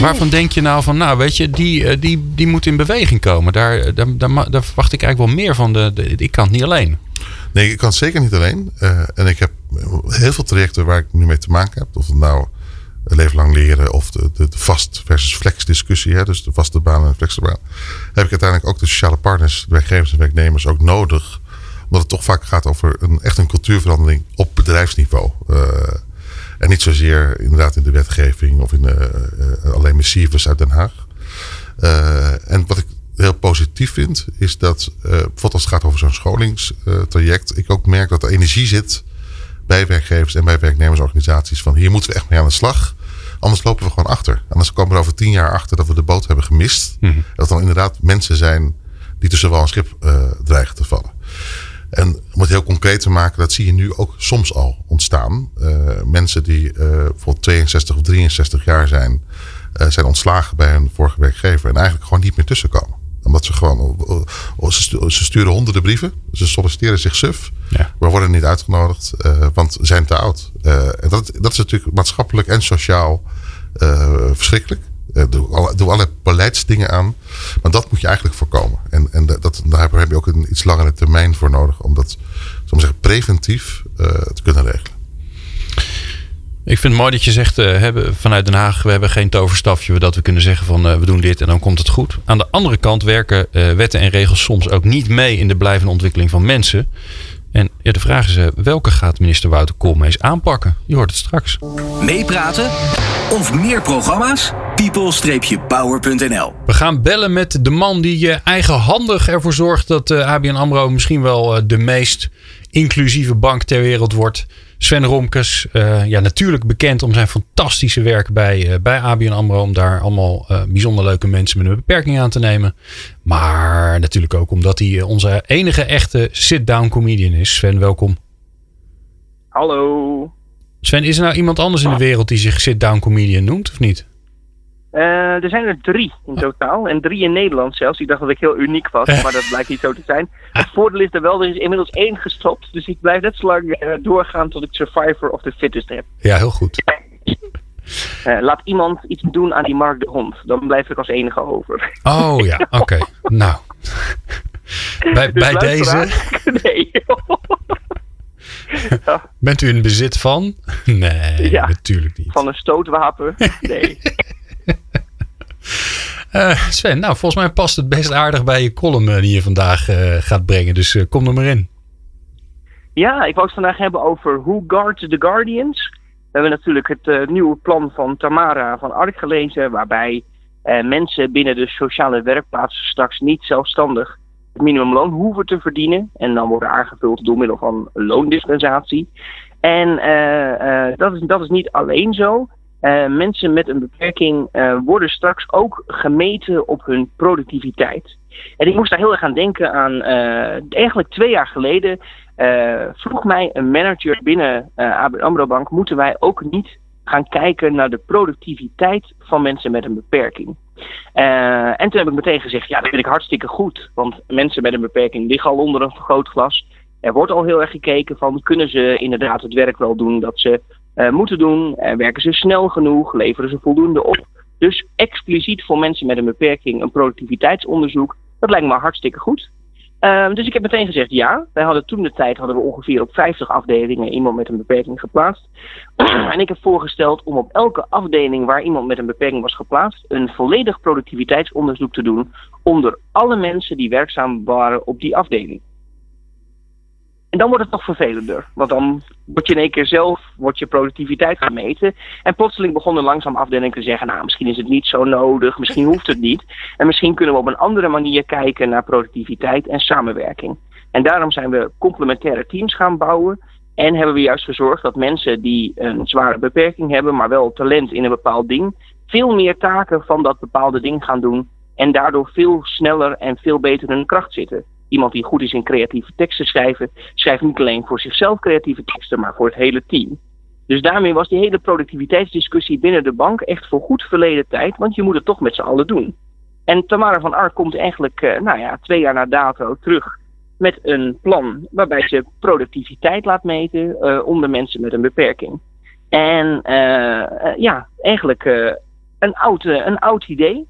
Waarvan denk je nou van, nou weet je, die, eh, die, die moet in beweging komen. Daar, daar, daar, daar verwacht ik eigenlijk wel meer van. De, de, ik kan het niet alleen. Nee, ik kan het zeker niet alleen. Uh, en ik heb heel veel trajecten waar ik nu mee te maken heb. Of het nou leven lang leren of de, de, vast versus flex discussie. Hè, dus de vaste baan en flexibele baan. Heb ik uiteindelijk ook de sociale partners, werkgevers en werknemers ook nodig. Omdat het toch vaak gaat over een, echt een cultuurverandering op bedrijfsniveau. Uh, en niet zozeer inderdaad in de wetgeving of in uh, uh, alleen missives uit Den Haag. en wat ik heel positief vind, is dat bijvoorbeeld als het gaat over zo'n scholingstraject, ik ook merk dat er energie zit bij werkgevers en bij werknemersorganisaties van hier moeten we echt mee aan de slag. Anders lopen we gewoon achter. Anders komen we over tien jaar achter dat we de boot hebben gemist. Mm -hmm. Dat dan inderdaad mensen zijn die tussen wel een schip uh, dreigen te vallen. En om het heel concreet te maken, dat zie je nu ook soms al ontstaan. Uh, mensen die uh, bijvoorbeeld 62 of 63 jaar zijn, zijn ontslagen bij hun vorige werkgever en eigenlijk gewoon niet meer tussenkomen omdat ze gewoon. Ze sturen honderden brieven. Ze solliciteren zich suf. Ja. We worden niet uitgenodigd, uh, want we zijn te oud. Uh, en dat, dat is natuurlijk maatschappelijk en sociaal uh, verschrikkelijk. doe, alle, doe alle beleidsdingen aan. Maar dat moet je eigenlijk voorkomen. En, en dat, daar heb je ook een iets langere termijn voor nodig. Om dat zeggen, preventief te kunnen regelen. Ik vind het mooi dat je zegt, uh, hebben, vanuit Den Haag, we hebben geen toverstafje dat we kunnen zeggen van uh, we doen dit en dan komt het goed. Aan de andere kant werken uh, wetten en regels soms ook niet mee in de blijvende ontwikkeling van mensen. En ja, de vraag is, welke gaat minister Wouter Koolmees aanpakken? Je hoort het straks. Meepraten of meer programma's? people-power.nl We gaan bellen met de man die eigenhandig ervoor zorgt dat ABN AMRO misschien wel de meest inclusieve bank ter wereld wordt. Sven Romkes, uh, ja, natuurlijk bekend om zijn fantastische werk bij, uh, bij ABN AMRO. Om daar allemaal uh, bijzonder leuke mensen met een beperking aan te nemen. Maar natuurlijk ook omdat hij onze enige echte sit-down comedian is. Sven, welkom. Hallo. Sven, is er nou iemand anders in de wereld die zich sit-down comedian noemt of niet? Uh, er zijn er drie in totaal. En drie in Nederland zelfs. Ik dacht dat ik heel uniek was, maar dat blijkt niet zo te zijn. Het voordeel is er wel, er is inmiddels één gestopt. Dus ik blijf net zo lang uh, doorgaan tot ik Survivor of the Fittest heb. Ja, heel goed. Uh, laat iemand iets doen aan die Mark de Hond. Dan blijf ik als enige over. Oh ja, oké. Okay. nou. bij, dus bij deze... Nee. ja. Bent u in bezit van? Nee, ja, natuurlijk niet. Van een stootwapen? Nee. Uh, Sven, nou volgens mij past het best aardig bij je column uh, die je vandaag uh, gaat brengen. Dus kom er maar in. Ja, ik wou het vandaag hebben over Who Guards the Guardians. We hebben natuurlijk het nieuwe plan van Tamara van Ark gelezen. Waarbij mensen binnen de sociale werkplaats straks niet zelfstandig het minimumloon hoeven te verdienen. En dan worden aangevuld door middel van loondispensatie. En dat, is, dat is niet alleen zo. Uh, mensen met een beperking uh, worden straks ook gemeten op hun productiviteit. En ik moest daar heel erg aan denken aan, uh, eigenlijk twee jaar geleden vroeg mij een manager binnen ABN AMRO Bank, moeten wij ook niet gaan kijken naar de productiviteit van mensen met een beperking? en toen heb ik meteen gezegd, ja dat vind ik hartstikke goed, want mensen met een beperking liggen al onder een vergrootglas. Er wordt al heel erg gekeken van, kunnen ze inderdaad het werk wel doen dat ze uh, moeten doen. Uh, werken ze snel genoeg? Leveren ze voldoende op? Dus expliciet voor mensen met een beperking een productiviteitsonderzoek. Dat lijkt me hartstikke goed. Uh, dus ik heb meteen gezegd ja. Wij hadden toen de tijd hadden we ongeveer op 50 afdelingen iemand met een beperking geplaatst. en ik heb voorgesteld om op elke afdeling waar iemand met een beperking was geplaatst, een volledig productiviteitsonderzoek te doen onder alle mensen die werkzaam waren op die afdeling. En dan wordt het nog vervelender. Want dan word je in één keer zelf wordt je productiviteit gemeten. En plotseling begonnen langzaam afdelingen te zeggen: Nou, misschien is het niet zo nodig, misschien hoeft het niet. En misschien kunnen we op een andere manier kijken naar productiviteit en samenwerking. En daarom zijn we complementaire teams gaan bouwen. En hebben we juist gezorgd dat mensen die een zware beperking hebben, maar wel talent in een bepaald ding, veel meer taken van dat bepaalde ding gaan doen. En daardoor veel sneller en veel beter in hun kracht zitten iemand die goed is in creatieve teksten schrijven, schrijft niet alleen voor zichzelf creatieve teksten, maar voor het hele team. Dus daarmee was die hele productiviteitsdiscussie binnen de bank echt voor goed verleden tijd, want je moet het toch met z'n allen doen. En Tamara van Ark komt eigenlijk, uh, nou ja, twee jaar na dato terug met een plan waarbij ze productiviteit laat meten uh, onder mensen met een beperking. En ja, eigenlijk een, een oud idee.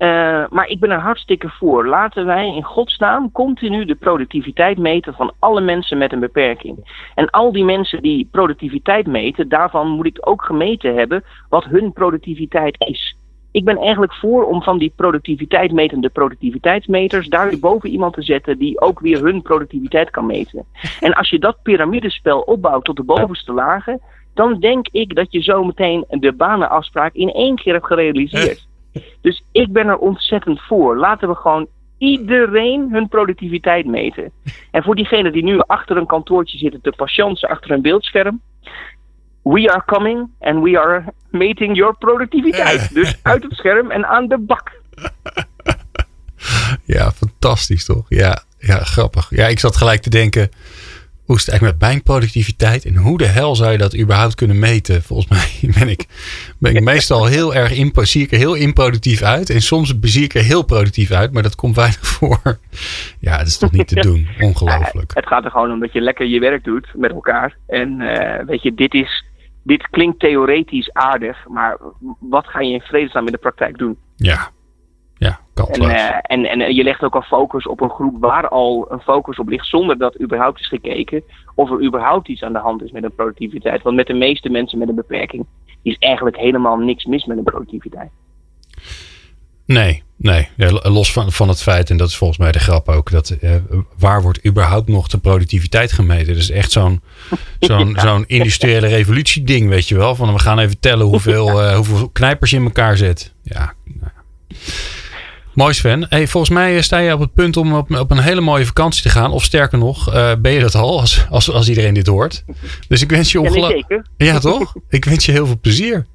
Uh, maar ik ben er hartstikke voor. Laten wij in godsnaam continu de productiviteit meten van alle mensen met een beperking. En al die mensen die productiviteit meten, daarvan moet ik ook gemeten hebben wat hun productiviteit is. Ik ben eigenlijk voor om van die productiviteit metende productiviteitsmeters daar boven iemand te zetten die ook weer hun productiviteit kan meten. En als je dat piramidespel opbouwt tot de bovenste lagen, dan denk ik dat je zo meteen de banenafspraak in één keer hebt gerealiseerd. Dus ik ben er ontzettend voor. Laten we gewoon iedereen hun productiviteit meten. En voor diegenen die nu achter een kantoortje zitten te patiënten achter een beeldscherm. We are coming and we are meting your productiviteit. Dus uit het scherm en aan de bak. Ja, fantastisch toch? Ja, ja, grappig. Ja, ik zat gelijk te denken hoe is het eigenlijk met mijn productiviteit en hoe de hel zou je dat überhaupt kunnen meten? Volgens mij ben ik, ben ik meestal heel erg impo, zie ik er heel improductief uit en soms zie ik er heel productief uit, maar dat komt weinig voor. Ja, dat is toch niet te doen. Ongelooflijk. het gaat er gewoon om dat je lekker je werk doet met elkaar. En uh, weet je, dit is, dit klinkt theoretisch aardig, maar wat ga je in vredesnaam in de praktijk doen? Ja, en, uh, en, en je legt ook al focus op een groep waar al een focus op ligt, zonder dat überhaupt is gekeken of er überhaupt iets aan de hand is met een productiviteit. Want met de meeste mensen met een beperking is eigenlijk helemaal niks mis met een productiviteit. Nee, nee. los van, van het feit, en dat is volgens mij de grap ook, dat uh, waar wordt überhaupt nog de productiviteit gemeten? Dat is echt zo'n zo'n zo'n industriële revolutie ding, weet je wel. Van we gaan even tellen hoeveel, uh, hoeveel knijpers je in elkaar zet. Ja, nou. Mooi Sven. Hey, volgens mij eh, sta je op het punt om op, op een hele mooie vakantie te gaan. Of sterker nog, uh, ben je dat al als, als, als iedereen dit hoort. Dus ik wens je ongelooflijk... Ja, toch? ik wens je heel veel plezier.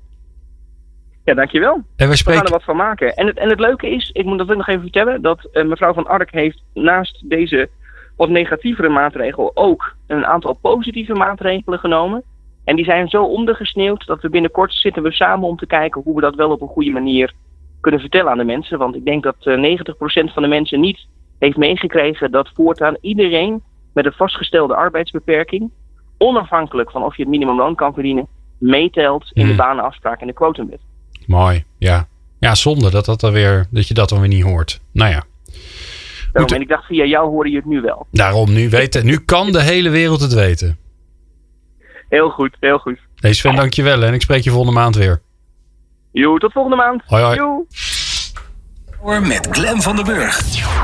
Ja, dankjewel. En we, spreken... gaan er wat van maken. En het, en het leuke is, ik moet dat nog even vertellen, dat uh, mevrouw Van Ark heeft naast deze wat negatievere maatregel ook een aantal positieve maatregelen genomen. En die zijn zo ondergesneeuwd dat we binnenkort zitten we samen om te kijken hoe we dat wel op een goede manier kunnen vertellen aan de mensen. Want ik denk dat 90% eh, van de mensen niet heeft meegekregen dat voortaan iedereen met een vastgestelde arbeidsbeperking, onafhankelijk van of je het minimumloon kan verdienen, meetelt in de hmm. banenafspraak en de quotumwet. Mooi, ja. Ja, zonde dat, dat, dan weer, dat je dat dan weer niet hoort. Nou ja. Daarom, en ik dacht, via jou hoorde je het nu wel. Daarom, nu, weten, nu kan de hele wereld het weten. Heel goed, heel goed. Hey Sven, dankjewel en ik spreek je volgende maand weer. Jo, tot volgende maand. Hoi hoi. Met Glen van der Burg.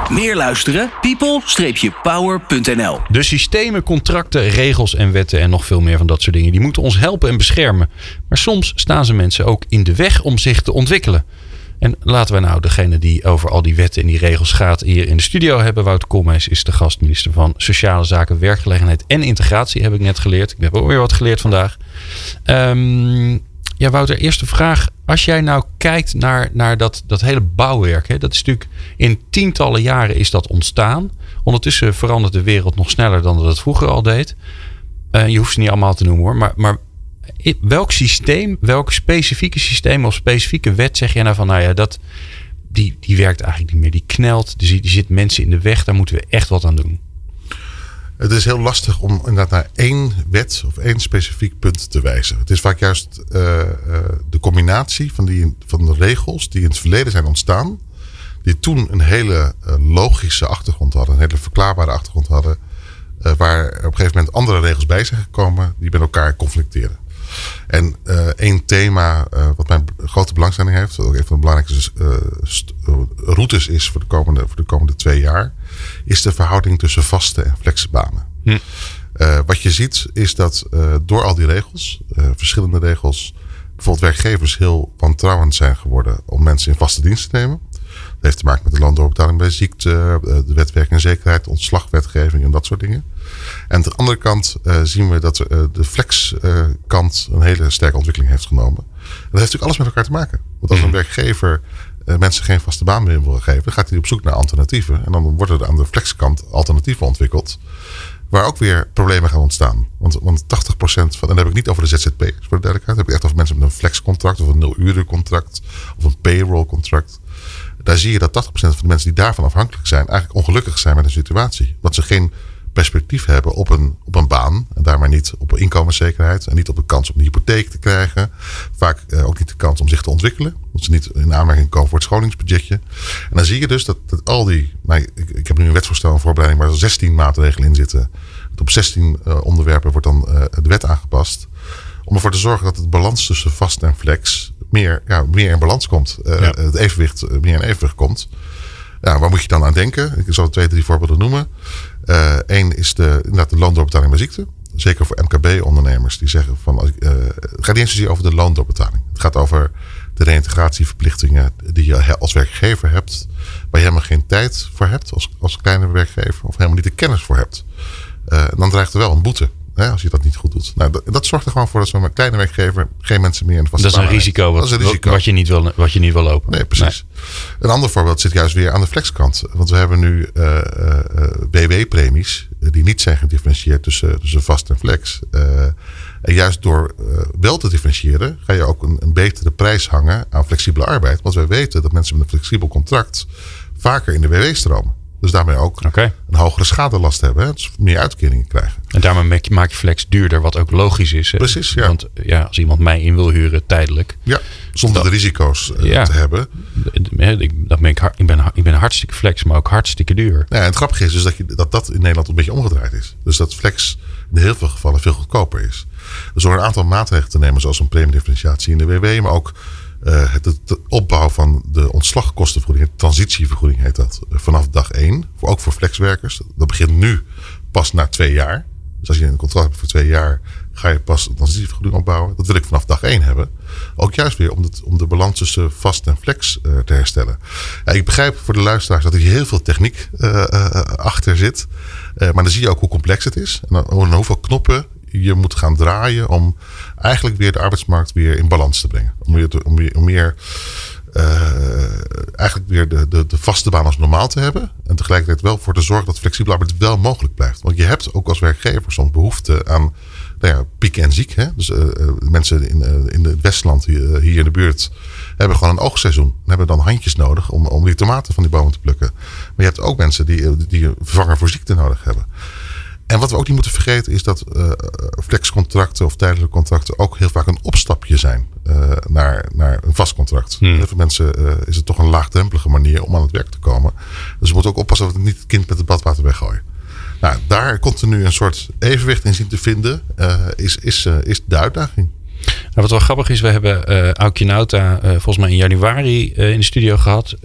Meer luisteren? people-power.nl De systemen, contracten, regels en wetten en nog veel meer van dat soort dingen... die moeten ons helpen en beschermen. Maar soms staan ze mensen ook in de weg om zich te ontwikkelen. En laten we nou degene die over al die wetten en die regels gaat hier in de studio hebben. Wouter Koolmees is de gastminister van Sociale Zaken, Werkgelegenheid en Integratie, heb ik net geleerd. Ik heb ook weer wat geleerd vandaag. Um, ja, Wouter, eerste vraag. Als jij nou kijkt naar, naar dat, dat hele bouwwerk, hè, dat is natuurlijk in tientallen jaren is dat ontstaan. Ondertussen verandert de wereld nog sneller dan dat het vroeger al deed. Uh, je hoeft ze niet allemaal te noemen hoor. Maar, maar welk systeem, welk specifieke systeem of specifieke wet zeg jij nou van, nou ja, dat, die, die werkt eigenlijk niet meer. Die knelt, die, die zit mensen in de weg, daar moeten we echt wat aan doen. Het is heel lastig om inderdaad naar één wet of één specifiek punt te wijzen. Het is vaak juist uh, uh, de combinatie van, die, van de regels die in het verleden zijn ontstaan. Die toen een hele uh, logische achtergrond hadden, een hele verklaarbare achtergrond hadden. waar op een gegeven moment andere regels bij zijn gekomen die met elkaar conflicteren. En één thema wat mijn grote belangstelling heeft, wat ook een van de belangrijkste routes is voor de, komende, voor de komende twee jaar, is de verhouding tussen vaste en flexbanen. Hm. Uh, wat je ziet is dat uh, door al die regels, uh, verschillende regels, bijvoorbeeld werkgevers heel wantrouwend zijn geworden om mensen in vaste dienst te nemen. Dat heeft te maken met de loondoorbetaling bij ziekte, de wet werk en zekerheid, ontslagwetgeving en dat soort dingen. En aan de andere kant zien we dat de flexkant een hele sterke ontwikkeling heeft genomen. En dat heeft natuurlijk alles met elkaar te maken. Want als een hm. werkgever mensen geen vaste baan meer willen geven, dan gaat hij op zoek naar alternatieven. En dan worden er aan de flexkant alternatieven ontwikkeld. Waar ook weer problemen gaan ontstaan. Want, want 80% van, en dan heb ik niet over de ZZP, voor de duidelijkheid. Dan heb ik echt over mensen met een flexcontract of een nul contract of een payroll contract. Daar zie je dat 80% van de mensen die daarvan afhankelijk zijn, eigenlijk ongelukkig zijn met een situatie. Want ze geen perspectief hebben op een, op een baan. En daarmee niet op inkomenszekerheid. En niet op de kans om een hypotheek te krijgen. Vaak eh, ook niet de kans om zich te ontwikkelen. Dat ze niet in aanmerking komen voor het scholingsbudgetje. En dan zie je dus dat, dat al die. Nou, ik, ik heb nu een wetsvoorstel in voorbereiding waar er 16 maatregelen in zitten. op 16 uh, onderwerpen wordt dan uh, de wet aangepast. Om ervoor te zorgen dat het balans tussen vast en flex meer, ja, meer in balans komt. Ja. Het evenwicht meer in evenwicht komt. Ja, waar moet je dan aan denken? Ik zal twee, drie voorbeelden noemen. Eén is de, de loondoorbetaling bij ziekte. Zeker voor MKB-ondernemers die zeggen van. Uh, het gaat niet eens zozeer over de loondoorbetaling. Het gaat over de reïntegratieverplichtingen die je als werkgever hebt. Waar je helemaal geen tijd voor hebt als, als kleine werkgever. Of helemaal niet de kennis voor hebt. Uh, dan dreigt er wel een boete. Hè, als je dat niet goed doet. Nou, dat, dat zorgt er gewoon voor dat zo'n kleine werkgever geen mensen meer in de vaste dat is een risico, wat, dat is een risico. Wat, je niet wil, wat je niet wil lopen. Nee, precies. Nee. Een ander voorbeeld zit juist weer aan de flexkant. Want we hebben nu uh, uh, BW-premies die niet zijn gedifferentieerd tussen, tussen vast en flex. Uh, en juist door wel te differentiëren ga je ook een, een betere prijs hangen aan flexibele arbeid. Want wij weten dat mensen met een flexibel contract vaker in de WW stromen. Dus daarmee ook okay. een hogere schadelast hebben. Hè? Dus meer uitkeringen krijgen. En daarmee maak je flex duurder, wat ook logisch is. Hè? Precies, ja. Want ja, als iemand mij in wil huren tijdelijk. Ja, zonder dat, de risico's uh, ja, te hebben. Ik, dat ben ik, ik, ben, ik ben hartstikke flex, maar ook hartstikke duur. Ja, en het grappige is dus dat, je, dat dat in Nederland een beetje omgedraaid is. Dus dat flex in heel veel gevallen veel goedkoper is. Dus door een aantal maatregelen te nemen, zoals een premiedifferentiatie in de WW, maar ook uh, het, opbouw van de ontslagkostenvergoeding, transitievergoeding heet dat, vanaf dag één. Voor, ook voor flexwerkers. Dat begint nu pas na twee jaar. Dus als je een contract hebt voor twee jaar, ga je pas een transitievergoeding opbouwen. Dat wil ik vanaf dag één hebben. Ook juist weer om, het, om de balans tussen vast en flex uh, te herstellen. Ja, ik begrijp voor de luisteraars dat er heel veel techniek achter zit. maar dan zie je ook hoe complex het is. En dan, hoeveel knoppen je moet gaan draaien om eigenlijk weer de arbeidsmarkt weer in balans te brengen. Om, weer te, om, meer uh, eigenlijk weer de, de, de, vaste baan als normaal te hebben. En tegelijkertijd wel voor te zorgen dat flexibele arbeid wel mogelijk blijft. Want je hebt ook als werkgever soms behoefte aan nou ja, piek en ziek. Hè? Dus uh, mensen in, in het Westland, hier, in de buurt, hebben gewoon een oogseizoen. En hebben dan handjes nodig om, om die tomaten van die bomen te plukken. Maar je hebt ook mensen die, die vervanger voor ziekte nodig hebben. En wat we ook niet moeten vergeten is dat uh, flexcontracten of tijdelijke contracten ook heel vaak een opstapje zijn uh, naar, naar een vast contract. Hmm. Heel veel mensen uh, is het toch een laagdrempelige manier om aan het werk te komen. Dus we moeten ook oppassen dat we niet het kind met het badwater weggooien. Nou, daar continu een soort evenwicht in zien te vinden, is, is, is de uitdaging. Nou, wat wel grappig is, we hebben uh, Aukje Nauta uh, volgens mij in januari uh, in de studio gehad.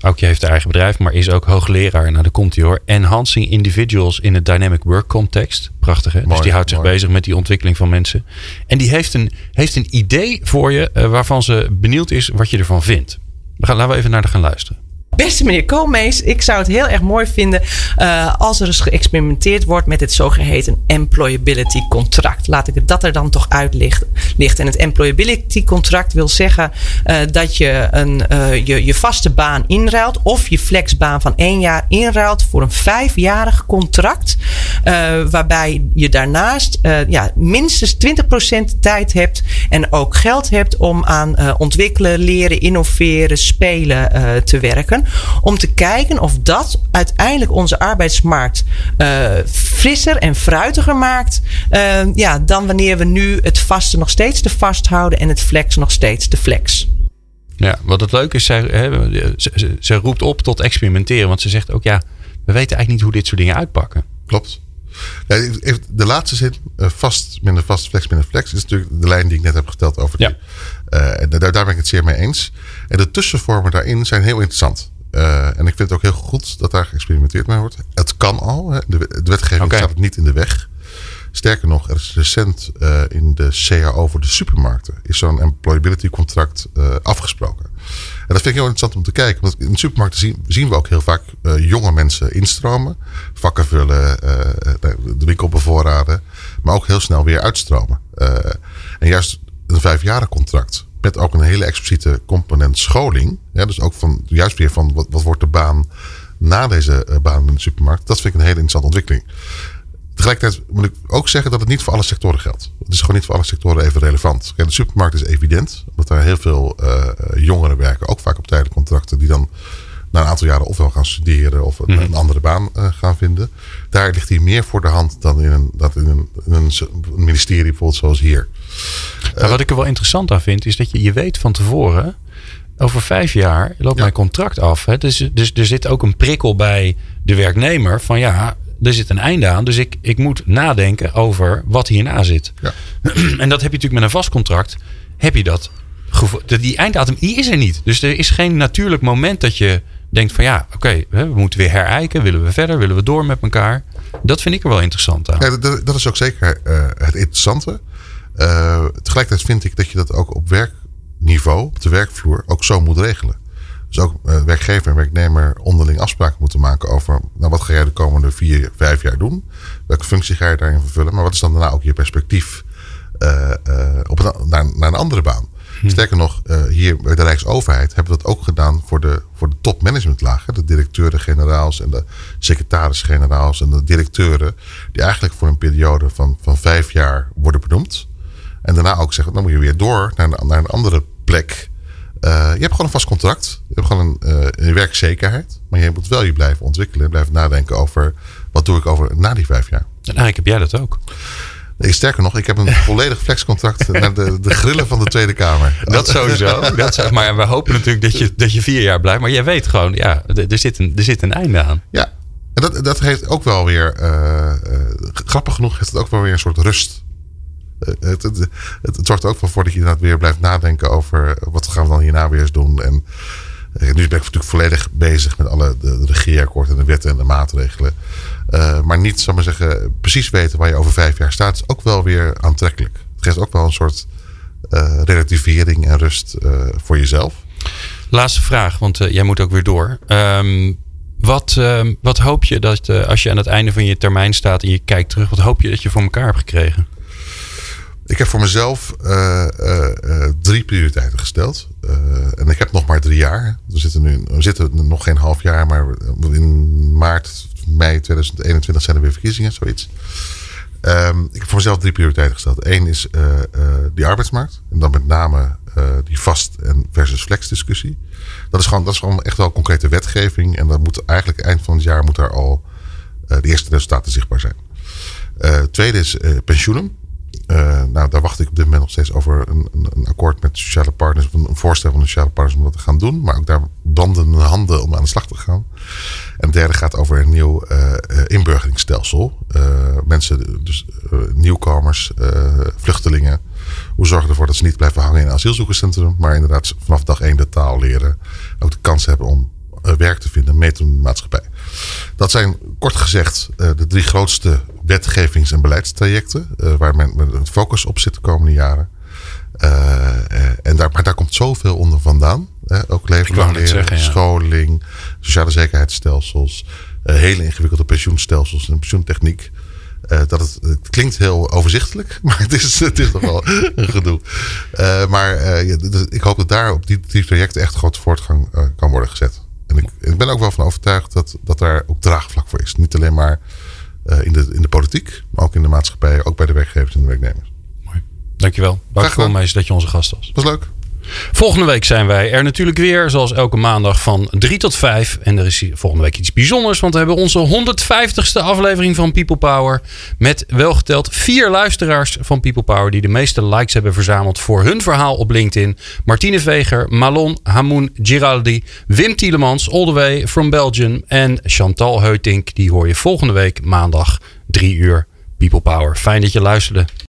Aukje heeft een eigen bedrijf, maar is ook hoogleraar. Nou, daar komt hij hoor. Enhancing individuals in a dynamic work context. Prachtig hè? Dus mooi, dus die houdt mooi. zich bezig met die ontwikkeling van mensen. En die heeft een, heeft een idee voor je waarvan ze benieuwd is wat je ervan vindt. We gaan, laten we even naar de gaan luisteren. Beste meneer Koolmees, ik zou het heel erg mooi vinden uh, als er eens geëxperimenteerd wordt met het zogeheten employability contract. Laat ik het dat er dan toch uitlichten. En het employability contract wil zeggen uh, dat je een, uh, je, je vaste baan inruilt of je flexbaan van één jaar inruilt voor een vijfjarig contract. waarbij je daarnaast ja, minstens 20% tijd hebt en ook geld hebt om aan ontwikkelen, leren, innoveren, spelen te werken om te kijken of dat uiteindelijk onze arbeidsmarkt uh, frisser en fruitiger maakt. Uh, ja, dan wanneer we nu het vaste nog steeds te vast houden en het flex nog steeds te flex. Ja, wat het leuke is, zij, hè, ze, ze, roept op tot experimenteren. Want ze zegt ook, ja, we weten eigenlijk niet hoe dit soort dingen uitpakken. Klopt. Ja, de laatste zin, eh, vast, minder vast, flex, minder flex, is natuurlijk de lijn die ik net heb gesteld over ja. die. Uh, daar, daar ben ik het zeer mee eens. En de tussenvormen daarin zijn heel interessant. Uh, en ik vind het ook heel goed dat daar geëxperimenteerd mee wordt. Het kan al. Hè. De, de wetgeving okay. staat het niet in de weg. Sterker nog, er is recent uh, in de CAO voor de supermarkten is zo'n employability contract uh, afgesproken. En dat vind ik heel interessant om te kijken. Want in de supermarkten zien, zien we ook heel vaak jonge mensen instromen. Vakken vullen, de winkel bevoorraden. Maar ook heel snel weer uitstromen. en juist een vijfjaren contract met ook een hele expliciete component scholing. Ja, dus ook van, juist weer van wat, wat wordt de baan na deze uh, baan in de supermarkt. Dat vind ik een hele interessante ontwikkeling. Tegelijkertijd moet ik ook zeggen dat het niet voor alle sectoren geldt. Het is gewoon niet voor alle sectoren even relevant. Kijk, de supermarkt is evident, omdat daar heel veel uh, jongeren werken, ook vaak op tijdelijk contract vastcontracten die dan na een aantal jaren ofwel gaan studeren of een, Mhm. een andere baan eh, gaan vinden. Daar ligt hij meer voor de hand dan in een, dat in een ministerie bijvoorbeeld zoals hier. Maar wat ik er wel interessant aan vind, is dat je, je weet van tevoren, over vijf jaar loopt Ja. mijn contract af. Hè? Dus, dus er zit ook een prikkel bij de werknemer van ja, er zit een einde aan. Dus ik, ik moet nadenken over wat hierna zit. Ja. En dat heb je natuurlijk met een vast contract. Heb je dat Die einddatum die is er niet. Dus er is geen natuurlijk moment dat je denkt van ja, oké, we moeten weer herijken. Willen we verder? Willen we door met elkaar? Dat vind ik er wel interessant aan. Ja, dat, dat is ook zeker eh, het interessante. Eh, tegelijkertijd vind ik dat je dat ook op werkniveau, op de werkvloer, ook zo moet regelen. Dus ook eh, werkgever en werknemer onderling afspraken moeten maken over nou, wat ga jij de komende vier, vijf jaar doen? Welke functie ga je daarin vervullen? Maar wat is dan daarna ook je perspectief eh, op een, naar, naar een andere baan? Sterker nog, hier bij de Rijksoverheid hebben we dat ook gedaan voor de, voor de topmanagementlagen. De directeuren, generaals en de secretaris-generaals en de directeuren. Die eigenlijk voor een periode van, van vijf jaar worden benoemd. En daarna ook zeggen, dan moet je weer door naar een, naar een andere plek. Eh, je hebt gewoon een vast contract. Je hebt gewoon een, eh, een werkzekerheid. Maar je moet wel je blijven ontwikkelen. En blijven nadenken over wat doe ik over na die vijf jaar. En eigenlijk heb jij dat ook. Nee, sterker nog, ik heb een volledig flexcontract naar de, de grillen van de Tweede Kamer. Dat sowieso. Dat zou- maar we hopen natuurlijk dat je, dat je vier jaar blijft. Maar jij weet gewoon, ja, er zit een, er zit een einde aan. Ja, en dat, dat heeft ook wel weer, eh, grappig genoeg, heeft het ook wel weer een soort rust. Eh, het, het, zorgt er ook wel voor dat je inderdaad weer blijft nadenken over wat gaan we dan hierna weer eens doen. En eh, nu ben ik natuurlijk volledig bezig met alle de, de regeerakkoord en de wetten en de maatregelen. Eh, maar niet, zal maar zeggen, precies weten waar je over vijf jaar staat, is ook wel weer aantrekkelijk. Het geeft ook wel een soort eh, relativering en rust eh, voor jezelf. Laatste vraag, want eh, jij moet ook weer door. Ehm, wat, ehm, wat hoop je dat eh, als je aan het einde van je termijn staat en je kijkt terug, wat hoop je dat je voor elkaar hebt gekregen? Ik heb voor mezelf eh, eh, eh, drie prioriteiten gesteld. En ik heb nog maar drie jaar. We zitten nu we zitten nog geen half jaar, maar in maart, mei 2021 zijn er weer verkiezingen, zoiets. Ehm, ik heb voor mezelf drie prioriteiten gesteld. Eén is die arbeidsmarkt. En dan met name die vast- en versus flex discussie. Dat is, gewoon, dat is gewoon echt wel concrete wetgeving. En dat moet eigenlijk eind van het jaar moet daar al de eerste resultaten zichtbaar zijn. Tweede is eh, pensioenen. Eh, nou, daar wacht ik op dit moment nog steeds over een, een, akkoord met sociale partners. Een, voorstel van de sociale partners om dat te gaan doen. Maar ook daar branden de handen om aan de slag te gaan. En het derde gaat over een nieuw eh, inburgeringsstelsel. Eh, mensen, dus nieuwkomers, vluchtelingen. Hoe zorgen we ervoor dat ze niet blijven hangen in een asielzoekerscentrum. Maar inderdaad vanaf dag één de taal leren. Ook de kans hebben om werk te vinden, mee te doen in de maatschappij. Dat zijn kort gezegd eh, de drie grootste wetgevings- en beleidstrajecten. eh, waar men met focus op zit de komende jaren. Eh, en daar, maar daar komt zoveel onder vandaan. Hè? Ook leven Ik wou lang net leren, zeggen, ja. scholing, sociale zekerheidsstelsels. hele ingewikkelde pensioenstelsels en pensioentechniek. Dat het, het klinkt heel overzichtelijk, maar het is, het is nogal een gedoe. Maar ja, dus ik hoop dat daar op die, die trajecten echt grote voortgang kan worden gezet. En ik, ik ben ook wel van overtuigd dat, dat daar ook draagvlak voor is. Niet alleen maar eh, in, de, in de politiek, maar ook in de maatschappij, ook bij de werkgevers en de werknemers. Dankjewel. Bart gedaan. Koolmees dat je onze gast was. Dat is leuk. Volgende week zijn wij er natuurlijk weer, zoals elke maandag van 3 tot 5. En er is volgende week iets bijzonders, want we hebben onze 150ste aflevering van People Power. Met welgeteld vier luisteraars van People Power die de meeste likes hebben verzameld voor hun verhaal op LinkedIn. Martine Veger, Malon Hamoun Giraldi, Wim Tielemans, all the way from Belgium en Chantal Heutink. Die hoor je volgende week maandag 3 uur People Power. Fijn dat je luisterde.